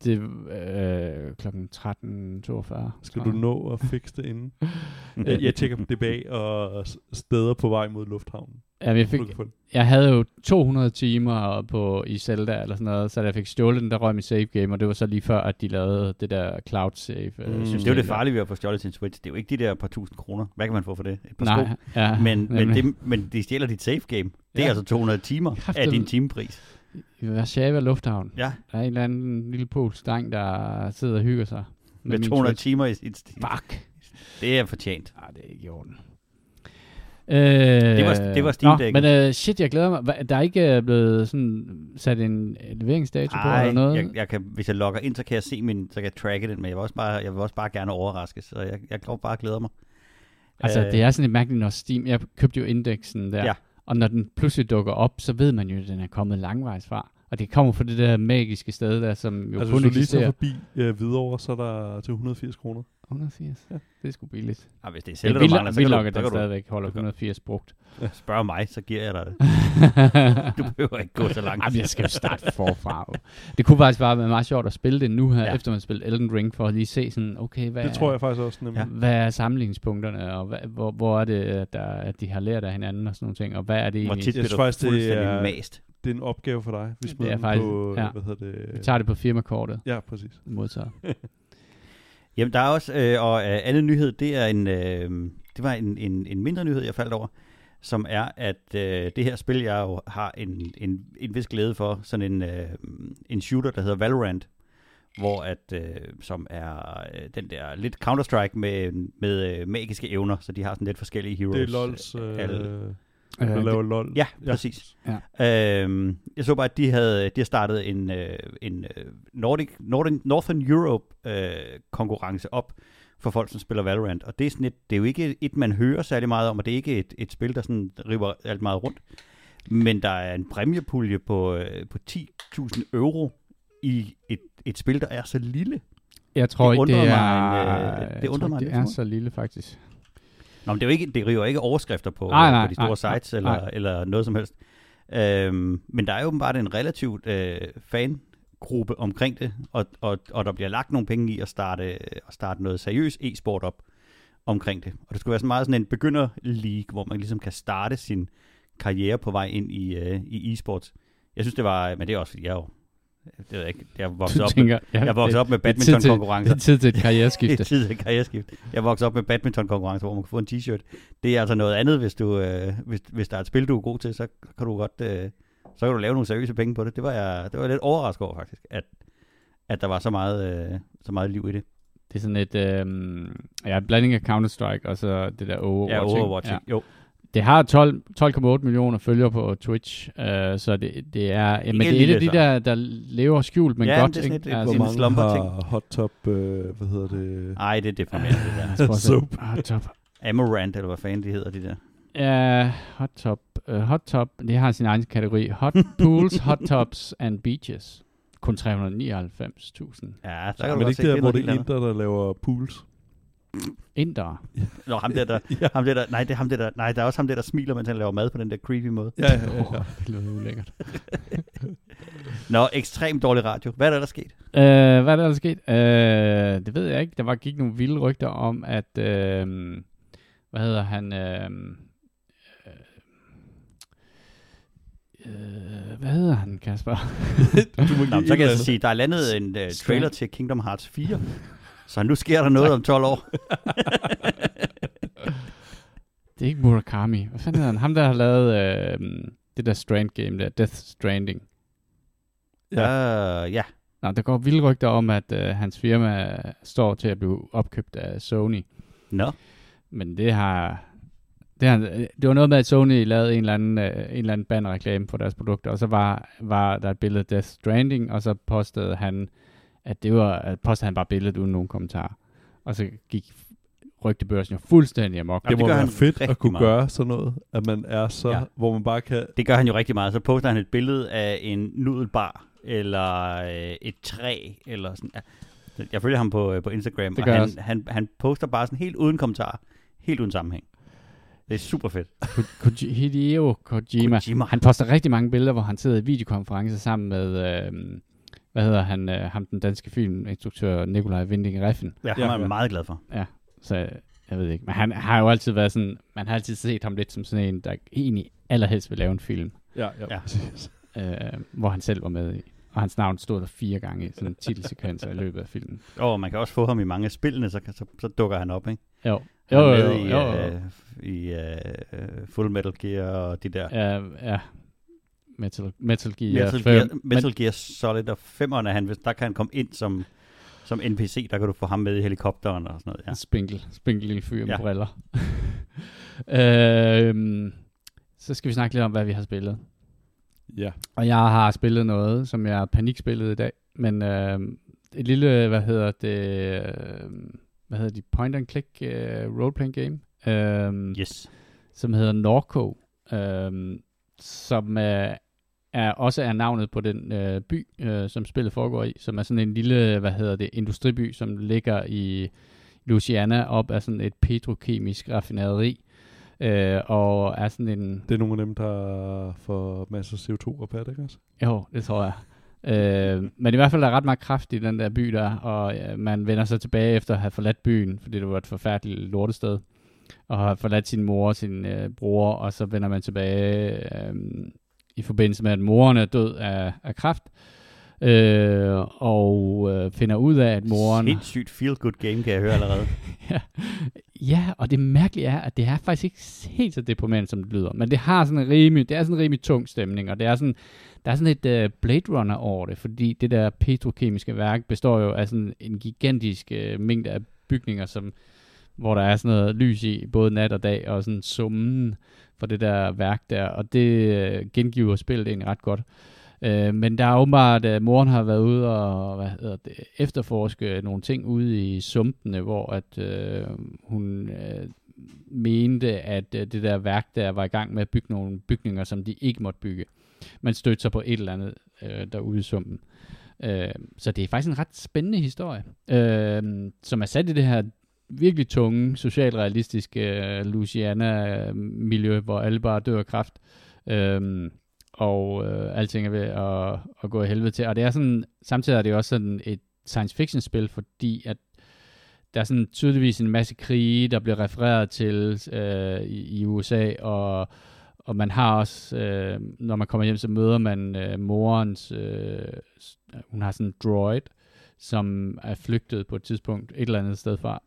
Det øh, klokken 13.42. Skal du nå at fikse det inden? jeg, jeg tjekker på DBA og steder på vej mod lufthavnen. Ja, jeg, Fik... jeg havde jo 200 timer på, i Zelda eller sådan noget, så da jeg fik stjålet den, der røg mit save game, og det var så lige før, at de lavede det der cloud save. øh, Mm. Jeg synes, system det er jo det farlige ved at få stjålet sin Switch. Det er jo ikke de der par tusind kroner. Hvad kan man få for det? Et par Nej, sko? ja, Men, men, det, men de stjæler dit save game. Det er Ja. altså 200 timer af Kraftedeme. din timepris. I Warszawa Lufthavn. Ja. Der er en eller anden lille polsk dreng, der sidder og hygger sig. Med min 200 Twitch. timer i sit Fuck. Det er fortjent. Ah, det er ikke i orden. Øh, Det var- det var Steam-dækket. Nå, men uh, shit, jeg glæder mig. Der er ikke uh, blevet sådan sat en leveringsdato på Ej, eller noget? jeg, jeg kan, hvis jeg logger ind, så kan jeg se min, så kan jeg tracke den, men jeg vil også bare, jeg vil også bare gerne overraskes, så jeg, jeg går bare glæder mig. Altså, Øh, det er sådan lidt mærkeligt, når Steam... Jeg købte jo indeksen der, Ja. og når den pludselig dukker op, så ved man jo, at den er kommet langvejs fra. Og det kommer fra det der magiske sted der, som jo altså, kun hvis du lige tager eksisterer. forbi øh, Hvidovre, så er der til 180 kroner. 180? Ja. Det er sgu billigt. Ah, hvis det er Det selv, er du mangler, så at så den stadigvæk holder du kan- 180 brugt. spørge mig, så giver jeg dig det. Du behøver ikke gå så langt. Jamen, jeg skal jo starte forfra. Det kunne faktisk bare være meget sjovt at spille det nu her, Ja. ja. efter man har spillet Elden Ring, for at lige se sådan, okay, hvad, Det tror jeg faktisk også nemlig. Ja. hvad er sammenligningspunkterne, og hvad, hvor, hvor er det, at, der, at de har lært af hinanden og sådan nogle ting, og hvad er det Hvor egentlig? tit Jeg bliver tror du faktisk, det fuldstændig er- mast. Det er en opgave for dig. Vi Det smider er den faktisk- på, ja. hvad hedder det? Vi tager det på firmakortet, Ja, præcis. modtaget. Jamen, der er også, øh, og øh, anden nyhed, det er en, øh, det var en, en, en mindre nyhed, jeg faldt over, som er, at øh, det her spil, jeg jo har en, en, en vis glæde for, sådan en, øh, en shooter, der hedder Valorant, hvor at, øh, som er øh, den der lidt Counter-Strike med, med øh, magiske evner, så de har sådan lidt forskellige heroes. Det er LOLs, øh, alle. Der Øh, laver LOL. Ja, præcis. Ja. Øhm, jeg så bare, at de havde, de har startet en, øh, en øh, Nordic, Northern, Northern Europe øh, konkurrence op for folk, som spiller Valorant. Og det er, sådan et, det er jo ikke et, man hører særlig meget om, og det er ikke et, et spil, der sådan river alt meget rundt. Men der er en præmiepulje på, øh, på 10.000 euro i et, et spil, der er så lille. Jeg tror Det ikke, det er, mig en, øh, det undrer tror mig det er så lille, faktisk. Nå, men det, er jo ikke, det river ikke overskrifter på, Nej, nej, på de store nej, sites nej, eller, nej. eller noget som helst. Øhm, men der er jo åbenbart en relativt øh, fangruppe omkring det, og, og, og der bliver lagt nogle penge i at starte, at starte noget seriøs e-sport op omkring det. Og det skulle være sådan meget sådan en begynder-league, hvor man ligesom kan starte sin karriere på vej ind i, øh, i e-sports. Jeg synes, det var, men det er også, fordi jeg er jo, det ved jeg ikke, jeg er vokset Du op, med, tænker, ja, jeg er vokset det, op med det er tid til- badmintonkonkurrencer. det er tid til et Det karriereskifte. er tid til karriereskift. Jeg voksede op med badmintonkonkurrence, hvor man kan få en t-shirt. Det er altså noget andet, hvis, du, øh, hvis, hvis der er et spil, du er god til, så kan du godt øh, så kan du lave nogle seriøse penge på det. Det var jeg, det var jeg lidt overrasket over faktisk, at, at der var så meget, øh, så meget liv i det. Det er sådan et, øhm, ja, blanding af Counter-Strike og så det der Overwatch. Ja? Overwatch. Ja. Jo, Det har 12 12,8 millioner følgere på Twitch, øh, så det, det er, ja, men det er et af de så. der, der lever skjult, men Ja, godt. det er sådan et- Altså, Hvor mange har hot top, øh, hvad hedder det? Ej, det er deprimerende det der. Soap. Hot top. Amorant, eller hvad fanden de hedder, de der. Ja, hot top. Uh, hot top, det har sin egen kategori. Hot pools, hot tops and beaches. Kun 399.000. Ja, så Ja, kan du men godt ikke se, der, er hvor det er. Inder, der laver pools. Indere. Nå, ham der, der, Ja. ham der, der, nej, det er ham der, der, nej, der er også ham der, der smiler, mens han laver mad på den der creepy måde. Ja, ja, ja. ja. Det lyder ulækkert. Nå, ekstremt dårlig radio. Hvad er der, der sket? Uh, hvad er der, der sket? Uh, det ved jeg ikke. Der var gik nogle vilde rygter om, at... Uh, hvad hedder han? Uh, uh, hvad hedder han, Kasper? Du må Nå, så kan jeg så sige, der er landet en uh, trailer til Kingdom Hearts 4. Så nu sker der noget om 12 år. Det er ikke Murakami. Hvad fanden hedder han? Ham, der har lavet uh, det der Strand game der. Death Stranding. Ja. Uh, ja. Nå, der går vilde rygter om, at uh, hans firma står til at blive opkøbt af Sony. Nå. Men det har... Det, har, det var noget med, at Sony lavede en eller anden, uh, en eller anden bannerreklame for deres produkter, og så var, var der et billede af Death Stranding, og så postede han, at det var, at postede han bare billedet uden nogen kommentar. Og så gik rygtebørsen jo fuldstændig amok. Ja, Det det må gør være han fedt at kunne meget. gøre sådan noget, at man er så, Ja. hvor man bare kan... Det gør han jo rigtig meget. Så poster han et billede af en nudelbar, eller øh, et træ, eller sådan. Ja. Jeg følger ham på, øh, på Instagram, Det og han, også. han, han poster bare sådan helt uden kommentar, helt uden sammenhæng. Det er super fedt. Ko- Hideo Kojima. Kojima. Han poster rigtig mange billeder, hvor han sidder i videokonference sammen med, øh, hvad hedder han, øh, ham den danske filminstruktør Nikolaj Winding Refn. Ja, Ja, er jeg ja. meget glad for. Så jeg ved ikke, men han har jo altid været sådan, man har altid set ham lidt som sådan en, der egentlig allerhelst vil lave en film, Ja, ja, Ja. ja. øh, hvor han selv var med i. Og hans navn stod der fire gange i sådan en titelsekvens i løbet af filmen. Og man kan også få ham i mange af spillene, så, så, så dukker han op, ikke? Jo, Han jo, jo, med jo, i, jo, jo. øh, i øh, Full Metal Gear og de der. Ja, ja. Metal, Metal Gear Metal, 5. Gear, Metal Gear Solid og 5'erne, han, hvis- der kan han komme ind som, Som NPC, der kan du få ham med i helikopteren og sådan noget. Ja. Spinkel, spinkel lille fyr med Ja. briller. øhm, så skal vi snakke lidt om, hvad vi har spillet. Ja. Og jeg har spillet noget, som jeg panikspillede i dag. Men øh, et lille, hvad hedder det, øh, hvad hedder de, point and click øh, roleplaying game, øh, Yes. som hedder Norco, øh, som øh, er også er navnet på den øh, by, øh, som spillet foregår i, som er sådan en lille, hvad hedder det, industriby, som ligger i Louisiana op af sådan et petrokemisk raffinaderi. Øh, og er sådan en Det er nogle af dem, der får masser af CO2-rabat, ikke også? Jo, det tror jeg. Øh, men i hvert fald er der ret meget kraft i den der by der, og ja, man vender så tilbage efter at have forladt byen, fordi det var et forfærdeligt lortested, og har forladt sin mor og sin øh, bror, og så vender man tilbage øh, i forbindelse med, at moren er død af, af kraft, øh, og øh, finder ud af, at moren... Sindssygt feel-good game, kan jeg høre allerede. ja. ja, og det mærkelige er, at det er faktisk ikke helt så deprimerende, som det lyder. Men det har sådan en rimelig, det er sådan en rimelig tung stemning, og det er sådan, der er sådan et uh, Blade Runner over det, fordi det der petrokemiske værk består jo af sådan en gigantisk uh, mængde af bygninger, som, hvor der er sådan noget lys i, både nat og dag, og sådan summen for det der værk der, og det øh, gengiver spillet egentlig ret godt. Øh, men der er åbenbart, at moren har været ude og hvad hedder det, efterforske nogle ting ude i sumpene, hvor at øh, hun øh, mente, at øh, det der værk der var i gang med at bygge nogle bygninger, som de ikke måtte bygge. Man stødte sig på et eller andet øh, derude i sumpen. Øh, så det er faktisk en ret spændende historie, øh, som er sat i det her virkelig tunge, socialrealistiske øh, Louisiana-miljø, hvor alle bare dør af kraft. Øh, og øh, alting er ved at, at gå i helvede til. Og det er sådan, samtidig er det også sådan et science fiction spil, fordi at der er sådan tydeligvis en masse krige, der bliver refereret til øh, i, i USA, og, og man har også, øh, når man kommer hjem, så møder man øh, morens, øh, hun har sådan en droid, som er flygtet på et tidspunkt et eller andet sted fra,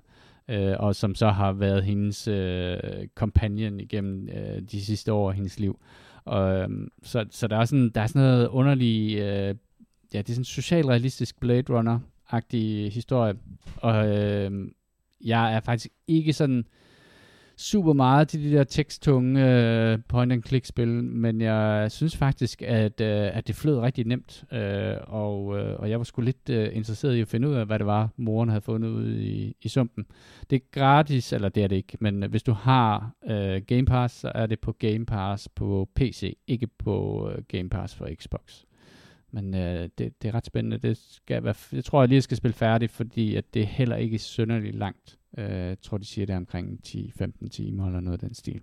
øh, og som så har været hendes øh, companion igennem øh, de sidste år af hendes liv. Og, øh, så, så der er sådan, der er sådan noget underlig, øh, ja, det er sådan en socialrealistisk Blade Runner-agtig historie. Og øh, jeg er faktisk ikke sådan super meget til de der teksttunge øh, point-and-click-spil, men jeg synes faktisk, at, øh, at det flød rigtig nemt, øh, og, øh, og jeg var sgu lidt øh, interesseret i at finde ud af, hvad det var, moren havde fundet ud i, i sumpen. Det er gratis, eller det er det ikke, men hvis du har øh, Game Pass, så er det på Game Pass på PC, ikke på øh, Game Pass for Xbox. Men øh, det, det er ret spændende. Det skal være, jeg tror, jeg lige skal spille færdigt, fordi at det er heller ikke synderligt langt. Øh, jeg tror, de siger det omkring 10-15 timer eller noget af den stil.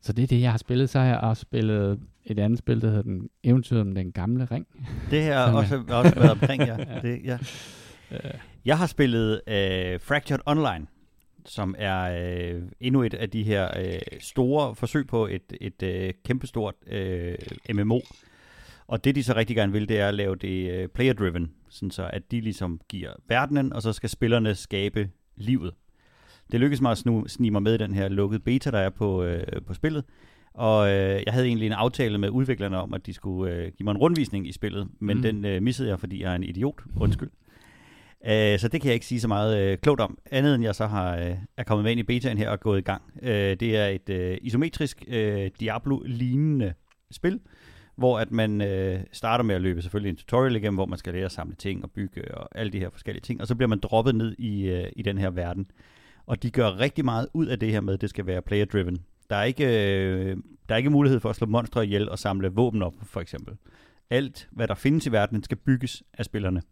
Så det er det, jeg har spillet. Så har jeg også spillet et andet spil, der hedder den Eventyr om den gamle ring. Det her er- også, har også været omkring, ja. Ja. Det, ja. Øh, Jeg har spillet øh, Fractured Online, som er øh, endnu et af de her øh, store forsøg på et, et øh, kæmpestort øh, MMO. Og det de så rigtig gerne vil, det er at lave det øh, player-driven, sådan så at de ligesom giver verdenen, og så skal spillerne skabe livet. Det lykkedes mig at snu, snige mig med i den her lukkede beta, der er på, øh, på spillet. Og øh, jeg havde egentlig en aftale med udviklerne om, at de skulle øh, give mig en rundvisning i spillet, men Mm. den øh, missede jeg, fordi jeg er en idiot. Undskyld. Øh, så det kan jeg ikke sige så meget øh, klogt om, andet end jeg så har øh, er kommet med ind i betaen her og gået i gang. Øh, det er et øh, isometrisk øh, Diablo-lignende spil, hvor at man øh, starter med at løbe selvfølgelig en tutorial igennem, hvor man skal lære at samle ting og bygge og alle de her forskellige ting, og så bliver man droppet ned i, øh, i den her verden. Og de gør rigtig meget ud af det her med, at det skal være player-driven. Der er ikke, øh, der er ikke mulighed for at slå monstre ihjel og samle våben op, for eksempel. Alt, hvad der findes i verden, skal bygges af spillerne.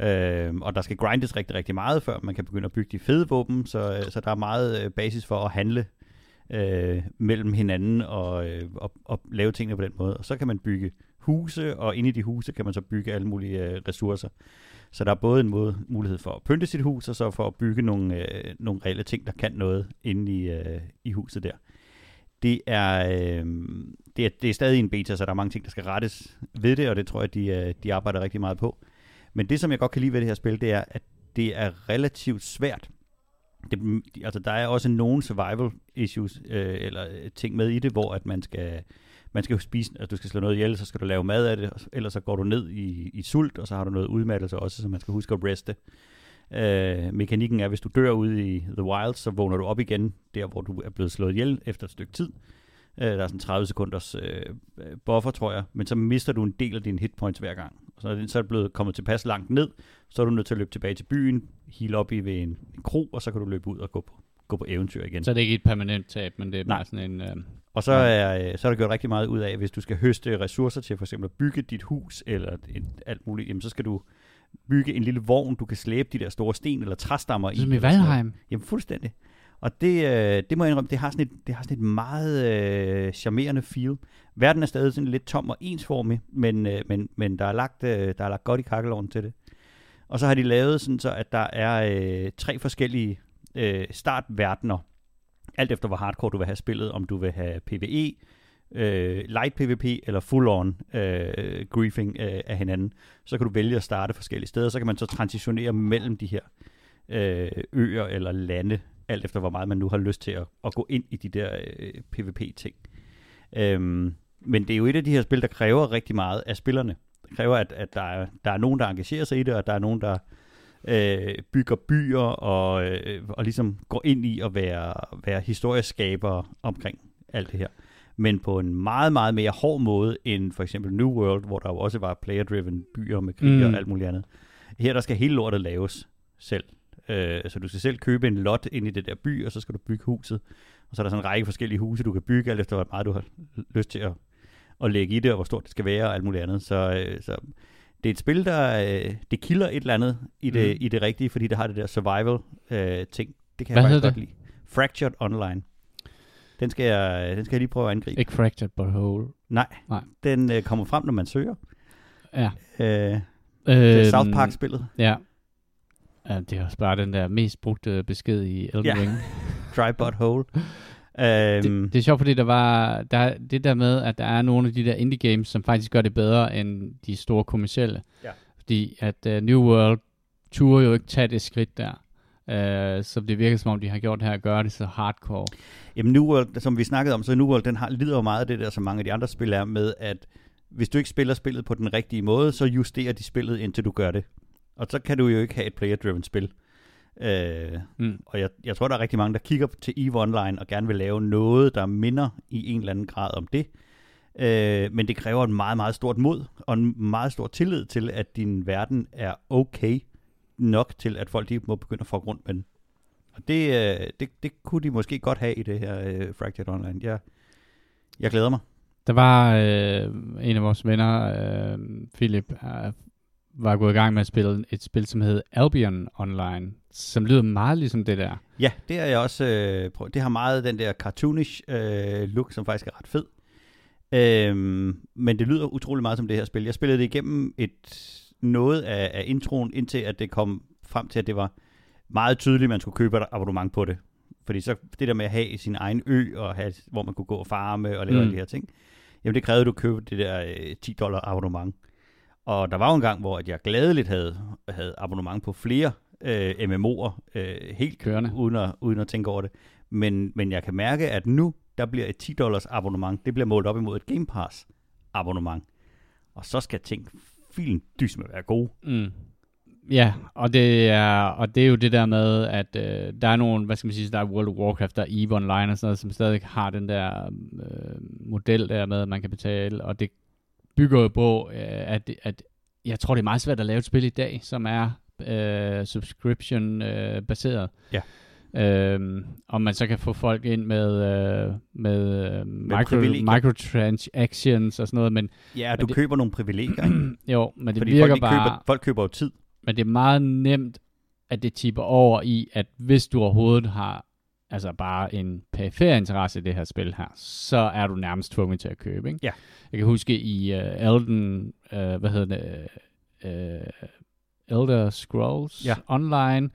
Øh, og der skal grindes rigtig, rigtig meget, før man kan begynde at bygge de fede våben, så, øh, så der er meget øh, basis for at handle øh, mellem hinanden og, øh, og, og lave tingene på den måde. Og så kan man bygge huse, og inde i de huse kan man så bygge alle mulige øh, ressourcer. Så der er både en måde, mulighed for at pynte sit hus, og så for at bygge nogle, øh, nogle reelle ting, der kan noget inde i, øh, i huset der. Det er, øh, det, er, det er stadig en beta, så der er mange ting, der skal rettes ved det, og det tror jeg, de, øh, de arbejder rigtig meget på. Men det, som jeg godt kan lide ved det her spil, det er, at det er relativt svært. Det, mm, altså, der er også nogle survival issues, øh, eller øh, ting med i det, hvor at man skal, man skal spise, altså du skal slå noget ihjel, så skal du lave mad af det, og ellers så går du ned i, i sult, og så har du noget udmattelse også, så man skal huske at reste. Øh, mekanikken er, hvis du dør ude i The Wild, så vågner du op igen, der hvor du er blevet slået ihjel efter et stykke tid. Øh, der er sådan 30 sekunders øh, buffer, tror jeg, men så mister du en del af dine hitpoints hver gang. Så er det, så er blevet kommet tilpas langt ned, så er du nødt til at løbe tilbage til byen, heal op i ved en, en kro, og så kan du løbe ud og gå på, gå på eventyr igen. Så er det ikke et permanent tab, men det er Nej. bare sådan en... Øh, Og så er, øh, så er der gjort rigtig meget ud af, hvis du skal høste ressourcer til for eksempel at bygge dit hus eller et, alt muligt, jamen så skal du bygge en lille vogn, du kan slæbe de der store sten eller træstammer i. som i sådan noget. Valheim. Jamen fuldstændig. Og det, øh, det må jeg indrømme, det har sådan et, det har sådan et meget øh, charmerende feel. Verden er stadig sådan lidt tom og ensformig, men, øh, men, men der, er lagt, øh, der er lagt godt i kakkeloven til det. Og så har de lavet sådan så, at der er øh, tre forskellige øh, startverdener, alt efter hvor hardcore du vil have spillet, om du vil have PvE, øh, light PvP eller full-on øh, griefing øh, af hinanden. Så kan du vælge at starte forskellige steder, så kan man så transitionere mellem de her øh, øer eller lande, alt efter hvor meget man nu har lyst til at, at gå ind i de der øh, PvP-ting. Øhm, men det er jo et af de her spil, der kræver rigtig meget af spillerne. Det kræver, at, at der, er, der er nogen, der engagerer sig i det, og der er nogen, der øh, bygger byer og, øh, og ligesom går ind i at være, være historieskabere omkring alt det her. Men på en meget, meget mere hård måde end for eksempel New World, hvor der jo også var player-driven byer med krig mm. Mm. og alt muligt andet. Her der skal hele lortet laves selv. Øh, så du skal selv købe en lot ind i det der by, og så skal du bygge huset. Og så er der sådan en række forskellige huse, du kan bygge, alt efter hvor meget du har lyst til at, at lægge i det, og hvor stort det skal være, og alt muligt andet. Så, øh, så det er et spil, der øh, det kilder et eller andet i det, mm. i det rigtige, fordi det har det der survival-ting. det kan Hvad jeg faktisk godt lide. Fractured Online. Den skal, jeg, den skal jeg lige prøve at angribe. Ikke Fractured But Whole. Nej, Nej. den øh, kommer frem, når man søger. Ja. Øh, det er Øhm, South Park-spillet. Ja. Ja. Det er også bare den der mest brugte besked i Elden Ja. Ring. Dry Butt Hole. Øhm, Det, det er sjovt, fordi der var der, er det der med, at der er nogle af de der indie games, som faktisk gør det bedre end de store kommercielle. Ja. Fordi at uh, New World turde jo ikke tage det skridt der. Uh, så det virker som om, de har gjort her at gøre det så hardcore. Jamen New World, som vi snakkede om, så New World, den har, lider jo meget af det der, som mange af de andre spil er med, at hvis du ikke spiller spillet på den rigtige måde, så justerer de spillet, indtil du gør det. Og så kan du jo ikke have et player-driven spil. Øh, Mm. og jeg, jeg tror, der er rigtig mange, der kigger til EVE Online og gerne vil lave noget, der minder i en eller anden grad om det. Øh, men det kræver en meget, meget stort mod og en meget stor tillid til, at din verden er okay nok til, at folk de må begynde at få rundt med den. Og det, øh, det, det kunne de måske godt have i det her øh, Fractured Online. Jeg, jeg glæder mig. Der var øh, en af vores venner, øh, Philip, øh, var gået i gang med at spille et spil, som hed Albion Online, som lyder meget ligesom det der. Ja, det er jeg også øh, prøvet. Det har meget den der cartoonish øh, look, som faktisk er ret fed. Øhm, men det lyder utrolig meget som det her spil. Jeg spillede det igennem et noget af, af introen, indtil at det kom frem til, at det var meget tydeligt, at man skulle købe et abonnement på det. Fordi så det der med at have sin egen ø, og have, hvor man kunne gå og farme og lave Mm. alle de her ting, jamen det krævede, at du købte det der øh, 10 dollar abonnement. Og der var jo en gang, hvor at jeg gladeligt havde, havde abonnement på flere øh, MMO'er, øh, helt Kørende. uden at, uden at tænke over det. Men, men jeg kan mærke, at nu, der bliver et 10 dollars abonnement, det bliver målt op imod et Game Pass abonnement. Og så skal ting filen dys med at være gode. Mm. Ja, og det, er, og det er jo det der med, at øh, der er nogle, hvad skal man sige, der er World of Warcraft, der er EVE Online og sådan noget, som stadig har den der øh, model der med, at man kan betale, og det bygger jo på, øh, at, at jeg tror, det er meget svært at lave et spil i dag, som er øh, subscription-baseret. Ja. Øhm, om man så kan få folk ind med, øh, med, øh, micro, privilegier. microtransactions og sådan noget, men Ja, Men du det- køber nogle privilegier, ikke? jo, men det Fordi virker folk, de bare... køber, folk køber jo tid. Men det er meget nemt, at det tipper over i, at hvis du overhovedet har altså bare en perifer interesse i det her spil her, så er du nærmest tvunget til at købe, ikke? Ja. Jeg kan huske i uh, Elden, uh, hvad hedder det, uh, Elder Scrolls Ja. Online,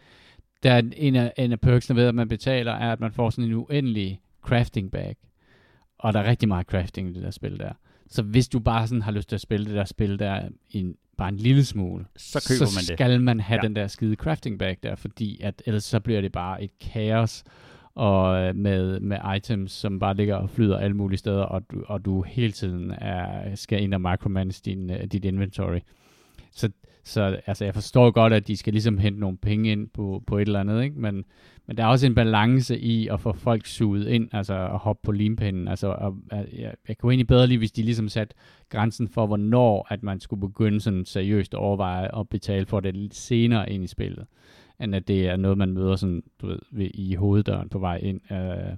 der er en af, en af perksene ved, at man betaler, er, at man får sådan en uendelig crafting bag. Og der er rigtig meget crafting i det der spil der. Så hvis du bare sådan har lyst til at spille det der spil der en, bare en lille smule, Så køber så man det. skal man have ja. den der skide crafting bag der, fordi at ellers så bliver det bare et kaos, og øh, med, med items, som bare ligger og flyder alle mulige steder, og du, og du hele tiden er, skal ind og micromanage din, øh, dit inventory. Så, så altså, jeg forstår godt, at de skal ligesom hente nogle penge ind på, på et eller andet, ikke? Men, men der er også en balance i at få folk suget ind, altså at hoppe på limpinden. Altså, og, øh, jeg, jeg kunne egentlig bedre lide, hvis de ligesom satte grænsen for, hvornår at man skulle begynde sådan seriøst at overveje at betale for det lidt senere ind i spillet end at det er noget, man møder sådan, du ved, ved, i hoveddøren på vej ind. Øh,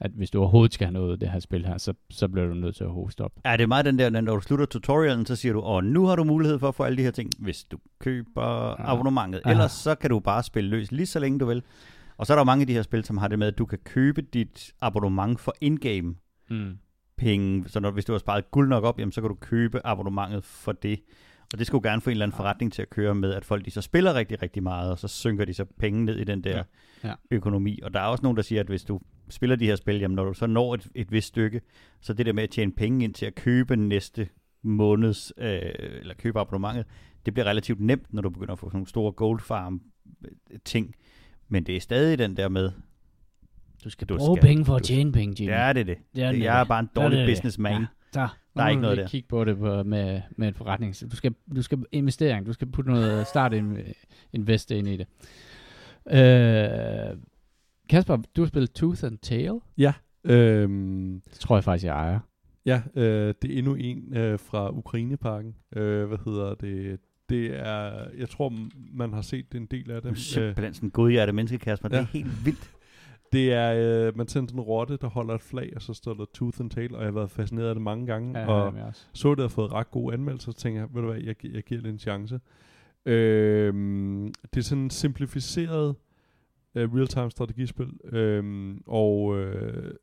at hvis du overhovedet skal have noget af det her spil her, så, så bliver du nødt til at hoste op. Ja, det er meget den der, når du slutter tutorialen, så siger du, åh, nu har du mulighed for at få alle de her ting, hvis du køber ja. abonnementet. Ellers så kan du bare spille løs lige så længe du vil. Og så er der mange af de her spil, som har det med, at du kan købe dit abonnement for in-game mm. penge. Så når, hvis du har sparet guld nok op, jamen, så kan du købe abonnementet for det. Og det skulle gerne få en eller anden forretning til at køre med, at folk de så spiller rigtig, rigtig meget, og så synker de så penge ned i den der ja. Ja. økonomi. Og der er også nogen, der siger, at hvis du spiller de her spil, jamen når du så når et, et vist stykke, så det der med at tjene penge ind til at købe næste måneds, øh, eller købe abonnementet, det bliver relativt nemt, når du begynder at få sådan nogle store gold farm øh, ting. Men det er stadig den der med, du skal bruge skal, penge for at tjene penge, Jimmy. Ja, det er det. det, er det. Jeg er bare en dårlig businessman. Ja. Der, der er ikke noget der. kigge på det på, med, med en forretning. Du skal, du skal investering, du skal putte noget start invest ind i det. Øh, Kasper, du har spillet Tooth and Tail. Ja. Øhm, det tror jeg faktisk, jeg ejer. Ja, øh, det er endnu en øh, fra Ukraineparken. Øh, hvad hedder det? Det er, jeg tror, man har set en del af dem. Simpelthen sådan en godhjertet menneske, Kasper. Ja. Det er helt vildt. Det er, øh, man sender en rotte, der holder et flag, og så står der Tooth and Tail, og jeg har været fascineret af det mange gange, ja, og så det har fået ret gode anmeldelser, så tænker jeg, ved du hvad, jeg, jeg giver det en chance. Øh, det er sådan en simplificeret øh, real-time strategispil, øh, og, øh,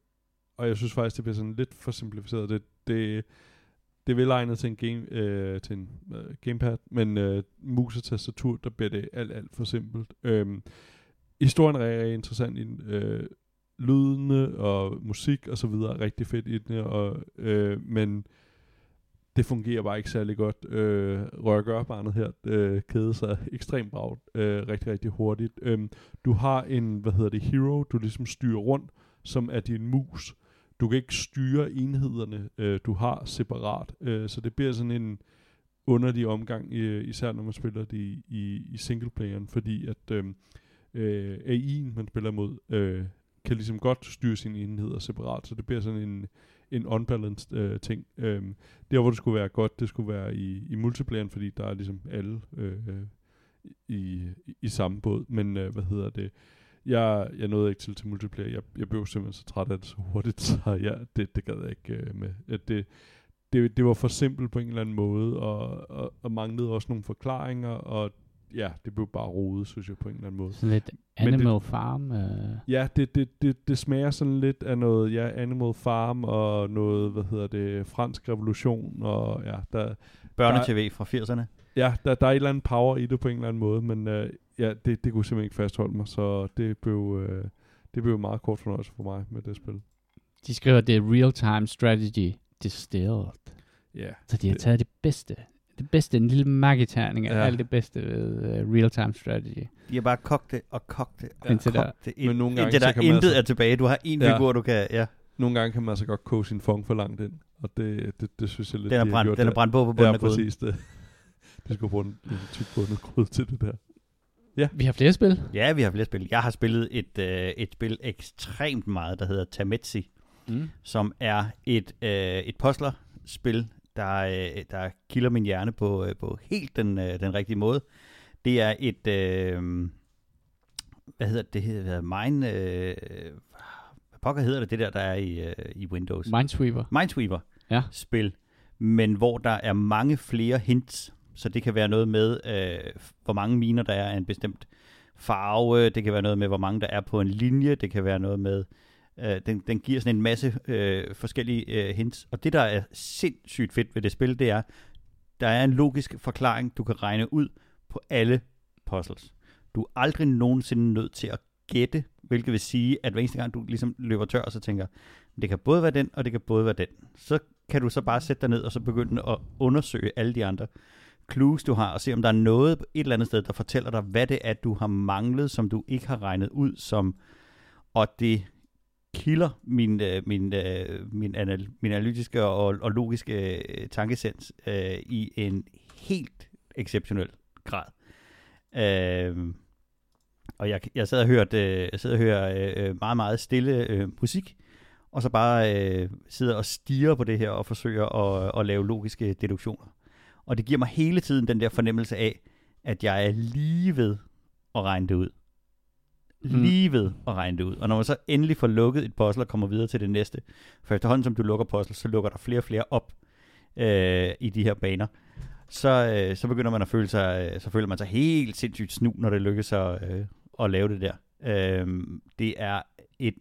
og jeg synes faktisk, det bliver sådan lidt for simplificeret. Det, det, det er velegnet til en, game, øh, til en øh, gamepad, men øh, mus og tastatur, der bliver det alt, alt for simpelt. Øh, historien er interessant i øh, lydene og musik og så videre rigtig fedt i den, og, øh, men det fungerer bare ikke særlig godt. Øh, Rørgørbarnet her øh, kæder sig ekstremt bragt, øh, rigtig, rigtig hurtigt. Øh, du har en, hvad hedder det, hero, du ligesom styrer rundt, som er din mus. Du kan ikke styre enhederne, øh, du har separat, øh, så det bliver sådan en underlig omgang, øh, især når man spiller det i, i, i singleplayeren, fordi at øh, øh, AI'en, man spiller mod, øh, kan ligesom godt styre sine enheder separat, så det bliver sådan en, en unbalanced øh, ting. Øh, der, hvor det skulle være godt, det skulle være i, i multiplayeren, fordi der er ligesom alle øh, i, i, i samme båd. Men øh, hvad hedder det? Jeg, jeg nåede ikke til til multiplayer. Jeg, jeg blev simpelthen så træt af det så hurtigt, så ja, det, det gad jeg ikke øh, med. At det, det, det var for simpelt på en eller anden måde, og, og, og manglede også nogle forklaringer, og ja, det blev bare rodet, synes jeg, på en eller anden måde. Sådan lidt Animal det, Farm? Uh... Ja, det, det, det, det smager sådan lidt af noget, ja, Animal Farm og noget, hvad hedder det, fransk revolution, og ja, der... Børnetv fra 80'erne? Ja, der, der er et eller andet power i det på en eller anden måde, men uh, ja, det, det kunne simpelthen ikke fastholde mig, så det blev, uh, det blev meget kort fornøjelse for mig med det spil. De skriver, det er real-time strategy distilled. Ja. Så de har taget det bedste det bedste, en lille magiterning af ja. alt det bedste ved uh, real-time strategy. De har bare kogt det og kogt det og indtil kogt det, ind, Men nogle gange, indtil der intet altså, er tilbage. Du har en ja. figur, du kan... Ja. Nogle gange kan man altså godt koge sin fong for langt ind, og det, det, det synes jeg lidt, den er brændt, de Den er brændt på på bunden ja, af præcis det. De skulle bruge en, en tyk bundet gryde til det der. Ja. Vi har flere spil. Ja, vi har flere spil. Jeg har spillet et, øh, et spil ekstremt meget, der hedder Tametsi, mm. som er et, øh, et puzzler-spil, der, øh, der kilder min hjerne på, øh, på helt den, øh, den rigtige måde. Det er et, øh, hvad hedder det, det hedder Mine, øh, hvad pokker hedder det, det der, der er i, øh, i Windows? Minesweeper. Minesweeper ja. spil, men hvor der er mange flere hints, så det kan være noget med, øh, hvor mange miner der er af en bestemt farve, det kan være noget med, hvor mange der er på en linje, det kan være noget med, Øh, den, den giver sådan en masse øh, forskellige øh, hints. Og det, der er sindssygt fedt ved det spil, det er, der er en logisk forklaring, du kan regne ud på alle puzzles. Du er aldrig nogensinde nødt til at gætte, hvilket vil sige, at hver eneste gang du ligesom løber tør, og så tænker, det kan både være den, og det kan både være den. Så kan du så bare sætte dig ned, og så begynde at undersøge alle de andre clues, du har, og se om der er noget et eller andet sted, der fortæller dig, hvad det er, du har manglet, som du ikke har regnet ud, som, og det kilder min, øh, min, øh, min, anal, min analytiske og, og logiske øh, tankesens øh, i en helt exceptionel grad. Øh, og jeg, jeg sad og hørte, øh, jeg sad og hørte øh, meget, meget stille øh, musik, og så bare øh, sidder og stiger på det her og forsøger at, at lave logiske deduktioner. Og det giver mig hele tiden den der fornemmelse af, at jeg er lige ved at regne det ud. Mm. Lige ved at regne det ud. Og når man så endelig får lukket et puzzle og kommer videre til det næste, for efterhånden som du lukker puzzle, så lukker der flere og flere op øh, i de her baner. Så, øh, så begynder man at føle sig, øh, så føler man sig helt sindssygt snu, når det lykkes at, øh, at lave det der. Øh, det er et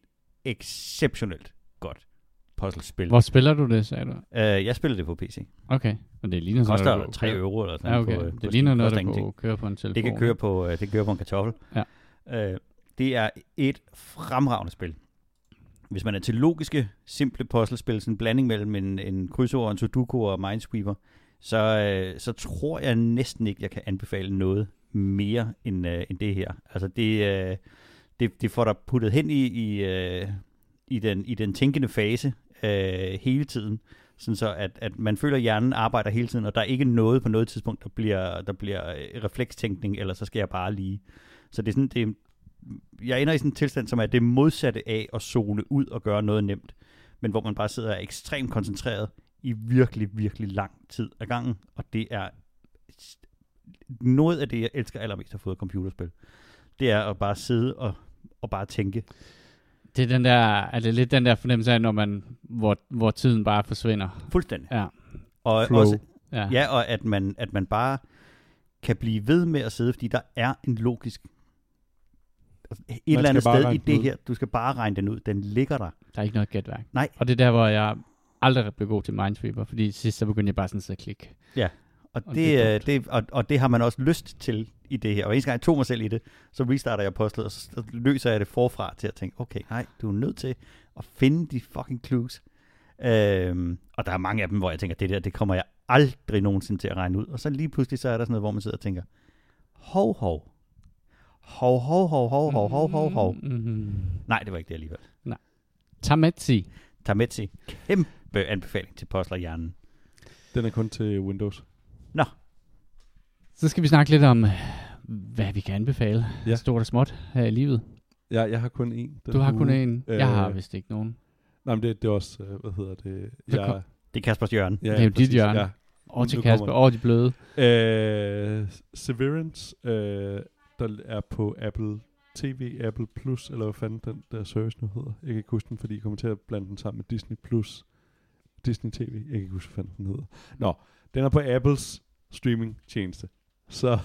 exceptionelt godt puzzlespil. Hvor spiller du det, sagde du? Øh, jeg spiller det på PC. Okay, og det ligner sådan koster noget, du 3 kan- euro eller sådan Ja, noget okay. på, øh, det på ligner noget, Koster der kunne køre på en telefon. Det kan køre på, øh, det kan køre på en kartoffel. Ja. Øh, det er et fremragende spil. Hvis man er til logiske, simple puzzlespil, sådan en blanding mellem en, en krydsord, en sudoku og minesweeper, så, øh, så tror jeg næsten ikke, jeg kan anbefale noget mere end, øh, end det her. Altså det, øh, det, det får dig puttet hen i, i, øh, i, den, i den tænkende fase øh, hele tiden, sådan så at, at man føler, at hjernen arbejder hele tiden, og der er ikke noget på noget tidspunkt, der bliver, der bliver øh, reflekstænkning, eller så skal jeg bare lige. Så det er sådan, det jeg ender i sådan en tilstand, som er det modsatte af at zone ud og gøre noget nemt, men hvor man bare sidder og er ekstremt koncentreret i virkelig, virkelig lang tid ad gangen, og det er noget af det, jeg elsker allermest at få af computerspil. Det er at bare sidde og, og bare tænke. Det er, den der, er det lidt den der fornemmelse af, når man, hvor, hvor tiden bare forsvinder. Fuldstændig. Ja. Og Flow. også, Ja. ja, og at man, at man bare kan blive ved med at sidde, fordi der er en logisk altså, et eller skal andet sted i det ud. her, du skal bare regne den ud. Den ligger der. Der er ikke noget gætværk. Nej. Og det er der, hvor jeg aldrig blev god til Minesweeper, fordi sidst så begyndte jeg bare sådan at klikke. Og Og det, det er det, og, og det har man også lyst til i det her. Og eneste gang jeg tog mig selv i det, så restarter jeg postlet, og så så løser jeg det forfra til at tænke, okay, nej, du er nødt til at finde de fucking clues. Øhm, og der er mange af dem, hvor jeg tænker, det der, det kommer jeg aldrig nogensinde til at regne ud. Og så lige pludselig, så er der sådan noget, hvor man sidder og tænker, hov, hov. Hov, hov, hov, hov, hov, hov, hov, hov. Mm-hmm. Nej, det var ikke det alligevel. Tametsi. Tametsi, kæmpe anbefaling til Postlerhjernen. Den er kun til Windows. Så skal vi snakke lidt om, øh, hvad vi kan anbefale. Ja. Stort og småt her i livet. Ja, jeg har kun én. Du har kun uge. en. Jeg har Øh, vist ikke nogen. Nej, men det, det er også, øh, hvad hedder det? Så Jeg, kom- Det er Kaspers hjørne. ja, Det er jo dit hjørne. Ja. Og til Kasper, og de bløde. Øh, Severance, øh, der er på Apple TV, Apple Plus, eller hvad fanden den der service nu hedder. Jeg kan ikke huske den, fordi jeg kommer til at blande den sammen med Disney Plus. Disney TV, jeg kan ikke huske, hvad fanden den hedder. Nå, den er på Apples streaming tjeneste. Så,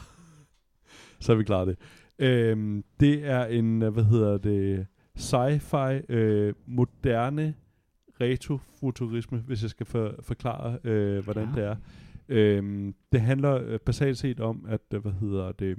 så er vi klar det. Øhm, det er en, øh, hvad hedder det, sci-fi, øh, moderne retrofuturisme, hvis jeg skal for, forklare, øh, hvordan Ja. det er. Øhm, det handler øh, basalt set om, at øh, hvad hedder det, at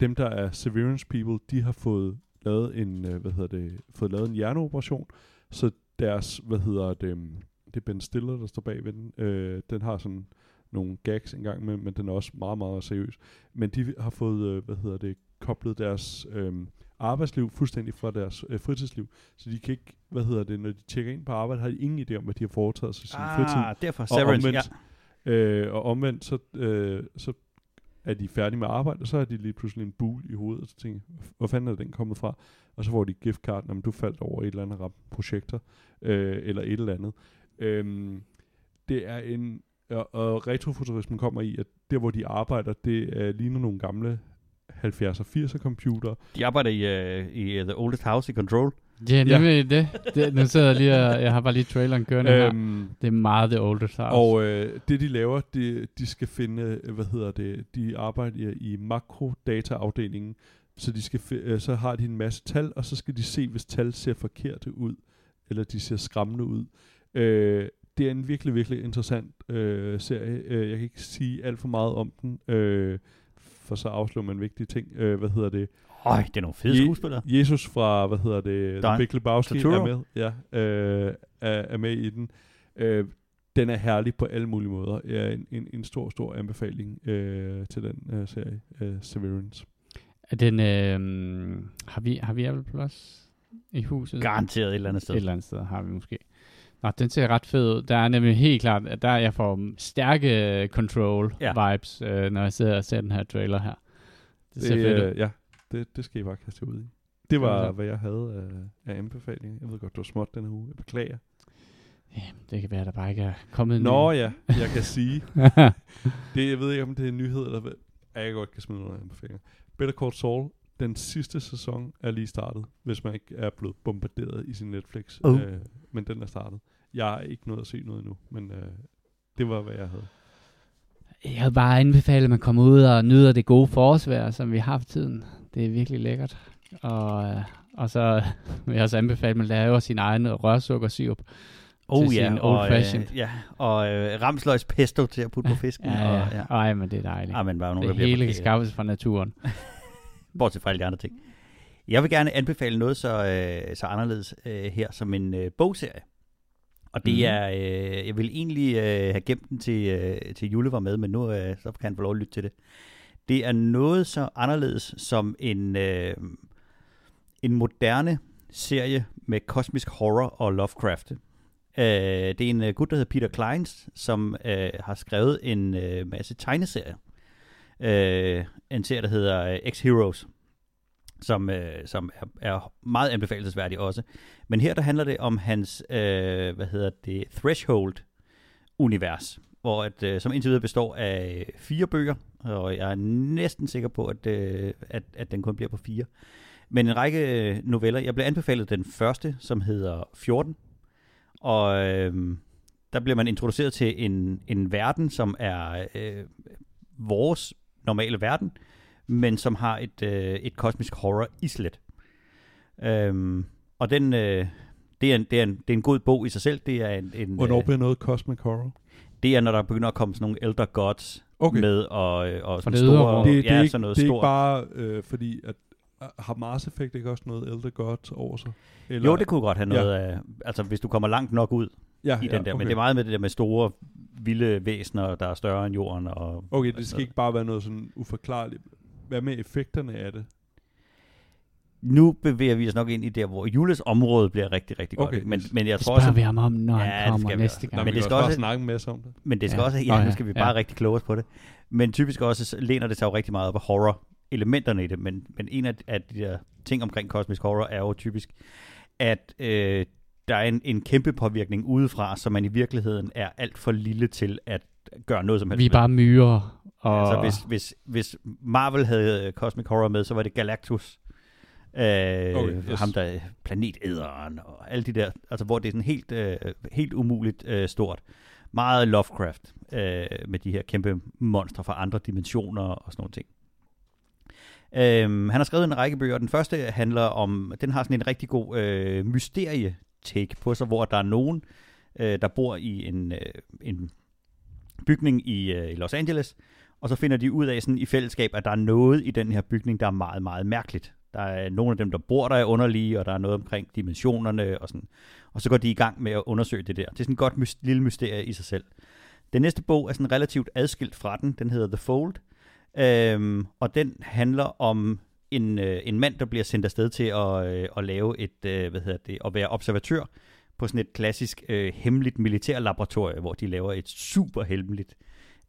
dem der er Severance people, de har fået lavet en, øh, hvad hedder det, fået lavet en hjerneoperation, så deres, hvad hedder det, øhm, det er Ben Stiller, der står bag ved den, øh, den har sådan nogle gags engang med, men den er også meget, meget seriøs. Men de har fået, øh, hvad hedder det, koblet deres øh, arbejdsliv fuldstændig fra deres øh, fritidsliv. Så de kan ikke, hvad hedder det, når de tjekker ind på arbejde, har de ingen idé om, hvad de har foretaget sig i sin fritid. Ah, derfor Severance. Ja. omvendt, Øh, og omvendt, så, øh, så er de færdige med arbejde, og så har de lige pludselig en bul i hovedet, og så tænker hvor fanden er den kommet fra? Og så får de et om du faldt over et eller andet ramt projekter, øh, eller et eller andet. Øhm, det er en, og, og retrofuturismen kommer i, at der hvor de arbejder, det er, ligner nogle gamle 70'er 80'er computer. De arbejder i, uh, i uh, The Oldest House i Control. Ja, nemlig det. det. Nu sidder jeg lige og, jeg har bare lige traileren kørende her. Øhm, Det er meget The Oldest House. Og øh, det de laver, det, de skal finde, øh, hvad hedder det, de arbejder i makrodataafdelingen, så, de skal øh, så har de en masse tal, og så skal de se, hvis tal ser forkerte ud, eller de ser skræmmende ud. Øh, det er en virkelig, virkelig interessant øh, serie. Øh, jeg kan ikke sige alt for meget om den, øh, for så afslører man vigtige ting. Øh, hvad hedder det? Øj, det er nogle fede Je- skuespillere. Jesus fra, hvad hedder det, The Big Lebowski Turturro. er med. Ja, øh, er, er med i den. Øh, den er herlig på alle mulige måder. Ja, en, en, en stor, stor anbefaling øh, til den øh, serie, øh, Severance. Er den, øh, har, vi, har vi Apple Plus? i huset. Garanteret et eller andet sted. Et eller andet sted har vi måske. Nå, den ser ret fed ud. Der er nemlig helt klart, at der jeg får stærke control-vibes, ja. øh, når jeg sidder og ser den her trailer her. Det ser det, fedt ud. øh, Ja, det, det skal I bare kaste ud i. Det var, hvad jeg havde af, af anbefalinger. Jeg ved godt, du var småt den her uge. Jeg beklager. Ja, det kan være, der bare ikke er kommet Nå ja, jeg kan sige. det, jeg ved ikke, om det er en nyhed, eller hvad. Ja, jeg godt kan smide nogle anbefalinger. Better Call Saul, den sidste sæson er lige startet, hvis man ikke er blevet bombarderet i sin Netflix. Oh. Øh, men den er startet. Jeg har ikke nået at se noget endnu, men øh, det var, hvad jeg havde. Jeg vil bare anbefale, at man kommer ud og nyder det gode forårsvejr, som vi har for tiden. Det er virkelig lækkert. Og, øh, og så vil jeg også anbefale, at man laver sin egen rørsukkersirup. Oh til ja, sin og, old fashioned. øh, ja, og øh, ramsløgs pesto til at putte på fisken. Ja, Og, ja. ja. Ej, men det er dejligt. Ah, men jo nogen, det der hele kan skaffes fra naturen. Bortset fra alle de andre ting. Jeg vil gerne anbefale noget så, øh, så anderledes øh, her som en øh, bogserie. Og det Mhm. er, øh, jeg vil egentlig øh, have gemt den til, øh, til Jule var med, men nu øh, så kan han få lov at lytte til det. Det er noget så anderledes som en, øh, en moderne serie med kosmisk horror og Lovecraft. Øh, det er en øh, gut, der hedder Peter Kleins, som øh, har skrevet en øh, masse tegneserier. Øh, en serie, der hedder øh, X-Heroes, som, øh, som er, er meget anbefalesværdig også. Men her der handler det om hans, øh, hvad hedder det, Threshold-univers, hvor at, øh, som indtil videre består af øh, fire bøger, og jeg er næsten sikker på, at, øh, at, at den kun bliver på fire. Men en række øh, noveller. Jeg blev anbefalet den første, som hedder 14, og øh, der bliver man introduceret til en, en verden, som er øh, vores normale verden, men som har et, øh, et kosmisk horror islet. Øhm, og den, øh, det, er en, det, er en, det er en god bog i sig selv. Det er, en, en, Hvornår øh, bliver noget Cosmic Horror? det er, når der begynder at komme sådan nogle elder gods Okay. med, og, øh, og sådan det store, det, det, ja, er ikke, sådan noget det er stort. ikke bare øh, fordi, at øh, har Mars Effect ikke også noget Elder God over sig? Eller, Jo, det kunne godt have noget af, altså hvis du kommer langt nok ud ja, i den der, men det er meget med det der med store, vilde væsener, der er større end jorden. Og, Okay, det altså- skal ikke bare være noget sådan uforklarligt. Hvad med effekterne af det? Nu bevæger vi os nok ind i der, hvor Jules område bliver rigtig, rigtig godt. Okay, ikke? Men, men jeg Det tror også, vi ham om, når Ja, ja, det han kommer næste også. gang. Nå, men men det skal også også- snakke masse om det. Men det skal Ja. ja. også, ja, nu ja, skal vi ja. bare rigtig kloge os på det. Men typisk også så læner det sig jo rigtig meget op af horror-elementerne i det. Men, men en af, af de der ting omkring kosmisk horror er jo typisk, at øh, der er en, en kæmpe påvirkning udefra, som man i virkeligheden er alt for lille til at gøre noget som helst Vi er bare myrer. Og Altså, hvis, hvis, hvis Marvel havde øh, Cosmic Horror med, så var det Galactus. Øh, okay, yes. Ham der er planetæderen og alle de der, altså hvor det er sådan helt, øh, helt umuligt øh, stort. Meget Lovecraft øh, med de her kæmpe monstre fra andre dimensioner og sådan nogle ting. Øhm, han har skrevet en række bøger. Den første handler om, den har sådan en rigtig god øh, mysterie-take på sig, hvor der er nogen, øh, der bor i en, øh, en bygning i, øh, i Los Angeles, og så finder de ud af sådan i fællesskab, at der er noget i den her bygning, der er meget, meget mærkeligt. Der er nogle af dem, der bor der er underlige, og der er noget omkring dimensionerne og sådan. Og så går de i gang med at undersøge det der. Det er sådan et godt mys- lille mysterie i sig selv. Den næste bog er sådan relativt adskilt fra den. Den hedder The Fold. Øhm, og den handler om en, øh, en mand, der bliver sendt afsted til at, øh, at lave et, øh, hvad hedder det, at være observatør på sådan et klassisk øh, hemmeligt militærlaboratorie, hvor de laver et super hemmeligt,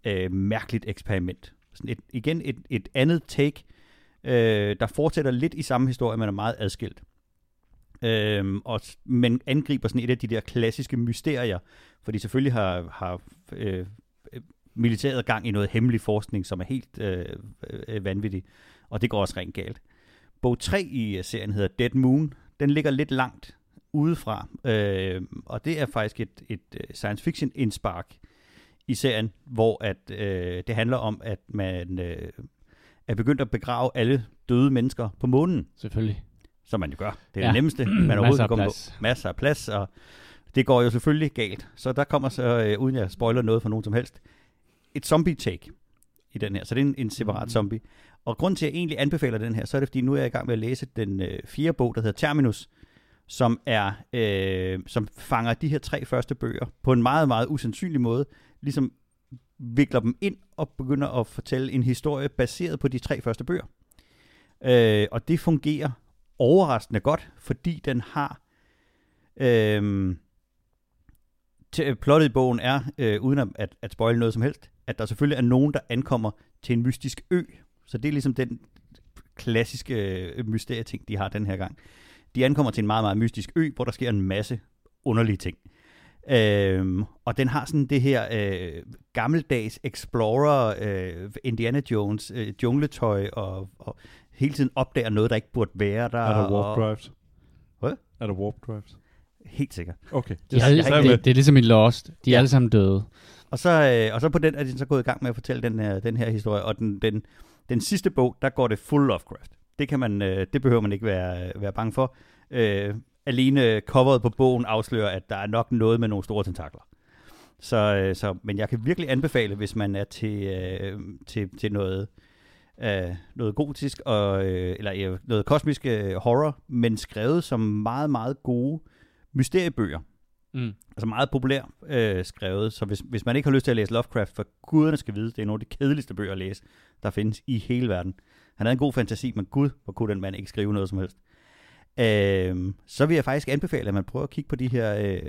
øh, mærkeligt eksperiment. Sådan et, igen et, et andet take, øh, der fortsætter lidt i samme historie, men er meget adskilt. Øh, og, men angriber sådan et af de der klassiske mysterier, fordi selvfølgelig har, har øh, militæret gang i noget hemmelig forskning, som er helt øh, øh, øh vanvittig, og det går også rent galt. Bog 3 i øh, serien hedder Dead Moon. Den ligger lidt langt udefra, øh, og det er faktisk et, et øh, science fiction indspark i serien, hvor at øh, det handler om, at man øh, er begyndt at begrave alle døde mennesker på månen, Selvfølgelig. som man jo gør. Det er Ja. det nemmeste, man overhovedet kan komme plads. på. Masser af plads, og det går jo selvfølgelig galt. Så der kommer så, øh, uden jeg spoiler noget for nogen som helst, et zombie-take i den her. Så det er en, en separat Mhm. zombie. Og grund til, at jeg egentlig anbefaler den her, så er det, fordi nu er jeg i gang med at læse den øh, fjerde bog, der hedder Terminus, som er øh, som fanger de her tre første bøger på en meget, meget usandsynlig måde, ligesom vikler dem ind og begynder at fortælle en historie baseret på de tre første bøger. Øh, og det fungerer overraskende godt, fordi den har... Øh, til, plottet i bogen er, øh, uden at, at, at spoil noget som helst, at der selvfølgelig er nogen, der ankommer til en mystisk ø. Så det er ligesom den klassiske øh, mysterieting, de har den her gang. De ankommer til en meget, meget mystisk ø, hvor der sker en masse underlige ting. Øhm, og den har sådan det her øh, gammeldags Explorer, øh, Indiana Jones, øh, jungletøj, og, og hele tiden opdager noget, der ikke burde være der. Er der warp drives? Hvad? Er der warp drives? Helt sikkert. Okay. De er, jeg ikke- det, det er ligesom i Lost. De er Ja. alle sammen døde. Og så, øh, og så på den er de så gået i gang med at fortælle den her, den her historie, og den, den, den sidste bog, der går det full Lovecraft. Det, kan man, øh, det behøver man ikke være, være bange for. Øh, alene coveret på bogen afslører, at der er nok noget med nogle store tentakler. Så, øh, så, men jeg kan virkelig anbefale, hvis man er til, øh, til, til noget, øh, noget gotisk, og, øh, eller øh, noget kosmisk øh, horror, men skrevet som meget, meget gode mysteriebøger Mm. altså meget populær øh, skrevet, så hvis, hvis man ikke har lyst til at læse Lovecraft, for guderne skal vide, det er nogle af de kedeligste bøger at læse, der findes i hele verden. Han havde en god fantasi, men gud, hvor kunne den mand ikke skrive noget som helst. Øh, så vil jeg faktisk anbefale, at man prøver at kigge på de her, øh,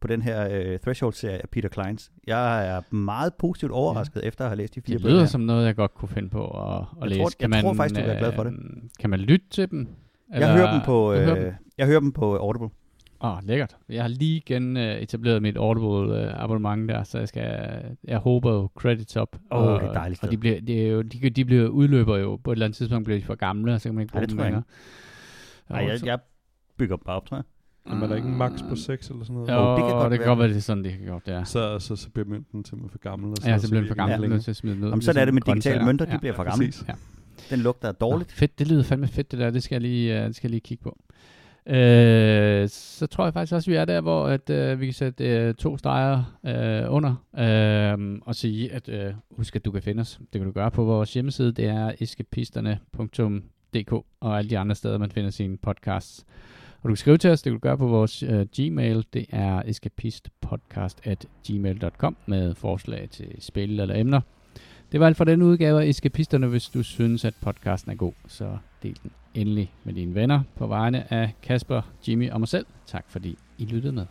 på den her øh, Threshold-serie af Peter Kleins. Jeg er meget positivt overrasket ja. efter at have læst de fire Det bøger. lyder her. som noget, jeg godt kunne finde på at, at Jeg læse. tror- jeg tror faktisk, du være glad for det. øh, Kan man lytte til dem? Jeg hører dem på, hører øh, dem? jeg hører dem på Audible. Åh, oh, lækkert. Jeg har lige igen uh, etableret mit Audible uh, abonnement der, så jeg skal, jeg håber jo credits op. Åh, og, det er dejligt Og de, bliver, de, er jo, de, de bliver udløber jo, på et eller andet tidspunkt bliver de for gamle, og så kan man ikke bruge det dem tror jeg længere. Nej, jeg, jeg bygger dem bare op, tror jeg. Men er der ikke en max på 6 eller sådan noget? Jo, det kan godt det kan være. godt være, det er sådan, det kan godt, ja. Så, så, så bliver mønten simpelthen for gammel. Og så, Ja, så bliver den for gammel, nødt ikke til at smide ud. Jamen, sådan er det med digitale mønter, de Ja. bliver for Ja, gamle. præcis. Den lugter dårligt. Nå, fedt, det lyder fandme fedt det der, det skal jeg lige, uh, det skal jeg lige kigge på. Øh, så tror jeg faktisk også, vi er der, hvor at, uh, vi kan sætte uh, to streger uh, under uh, og sige, at uh, husk, at du kan finde os. Det kan du gøre på vores hjemmeside, det er DK og alle de andre steder, man finder sine podcasts. Og du kan skrive til os, det kan du gøre på vores uh, Gmail, det er escapistpodcast at gmail.com med forslag til spil eller emner. Det var alt for den udgave af Eskapisterne. Hvis du synes, at podcasten er god, så del den endelig med dine venner på vegne af Kasper, Jimmy og mig selv. Tak fordi I lyttede med.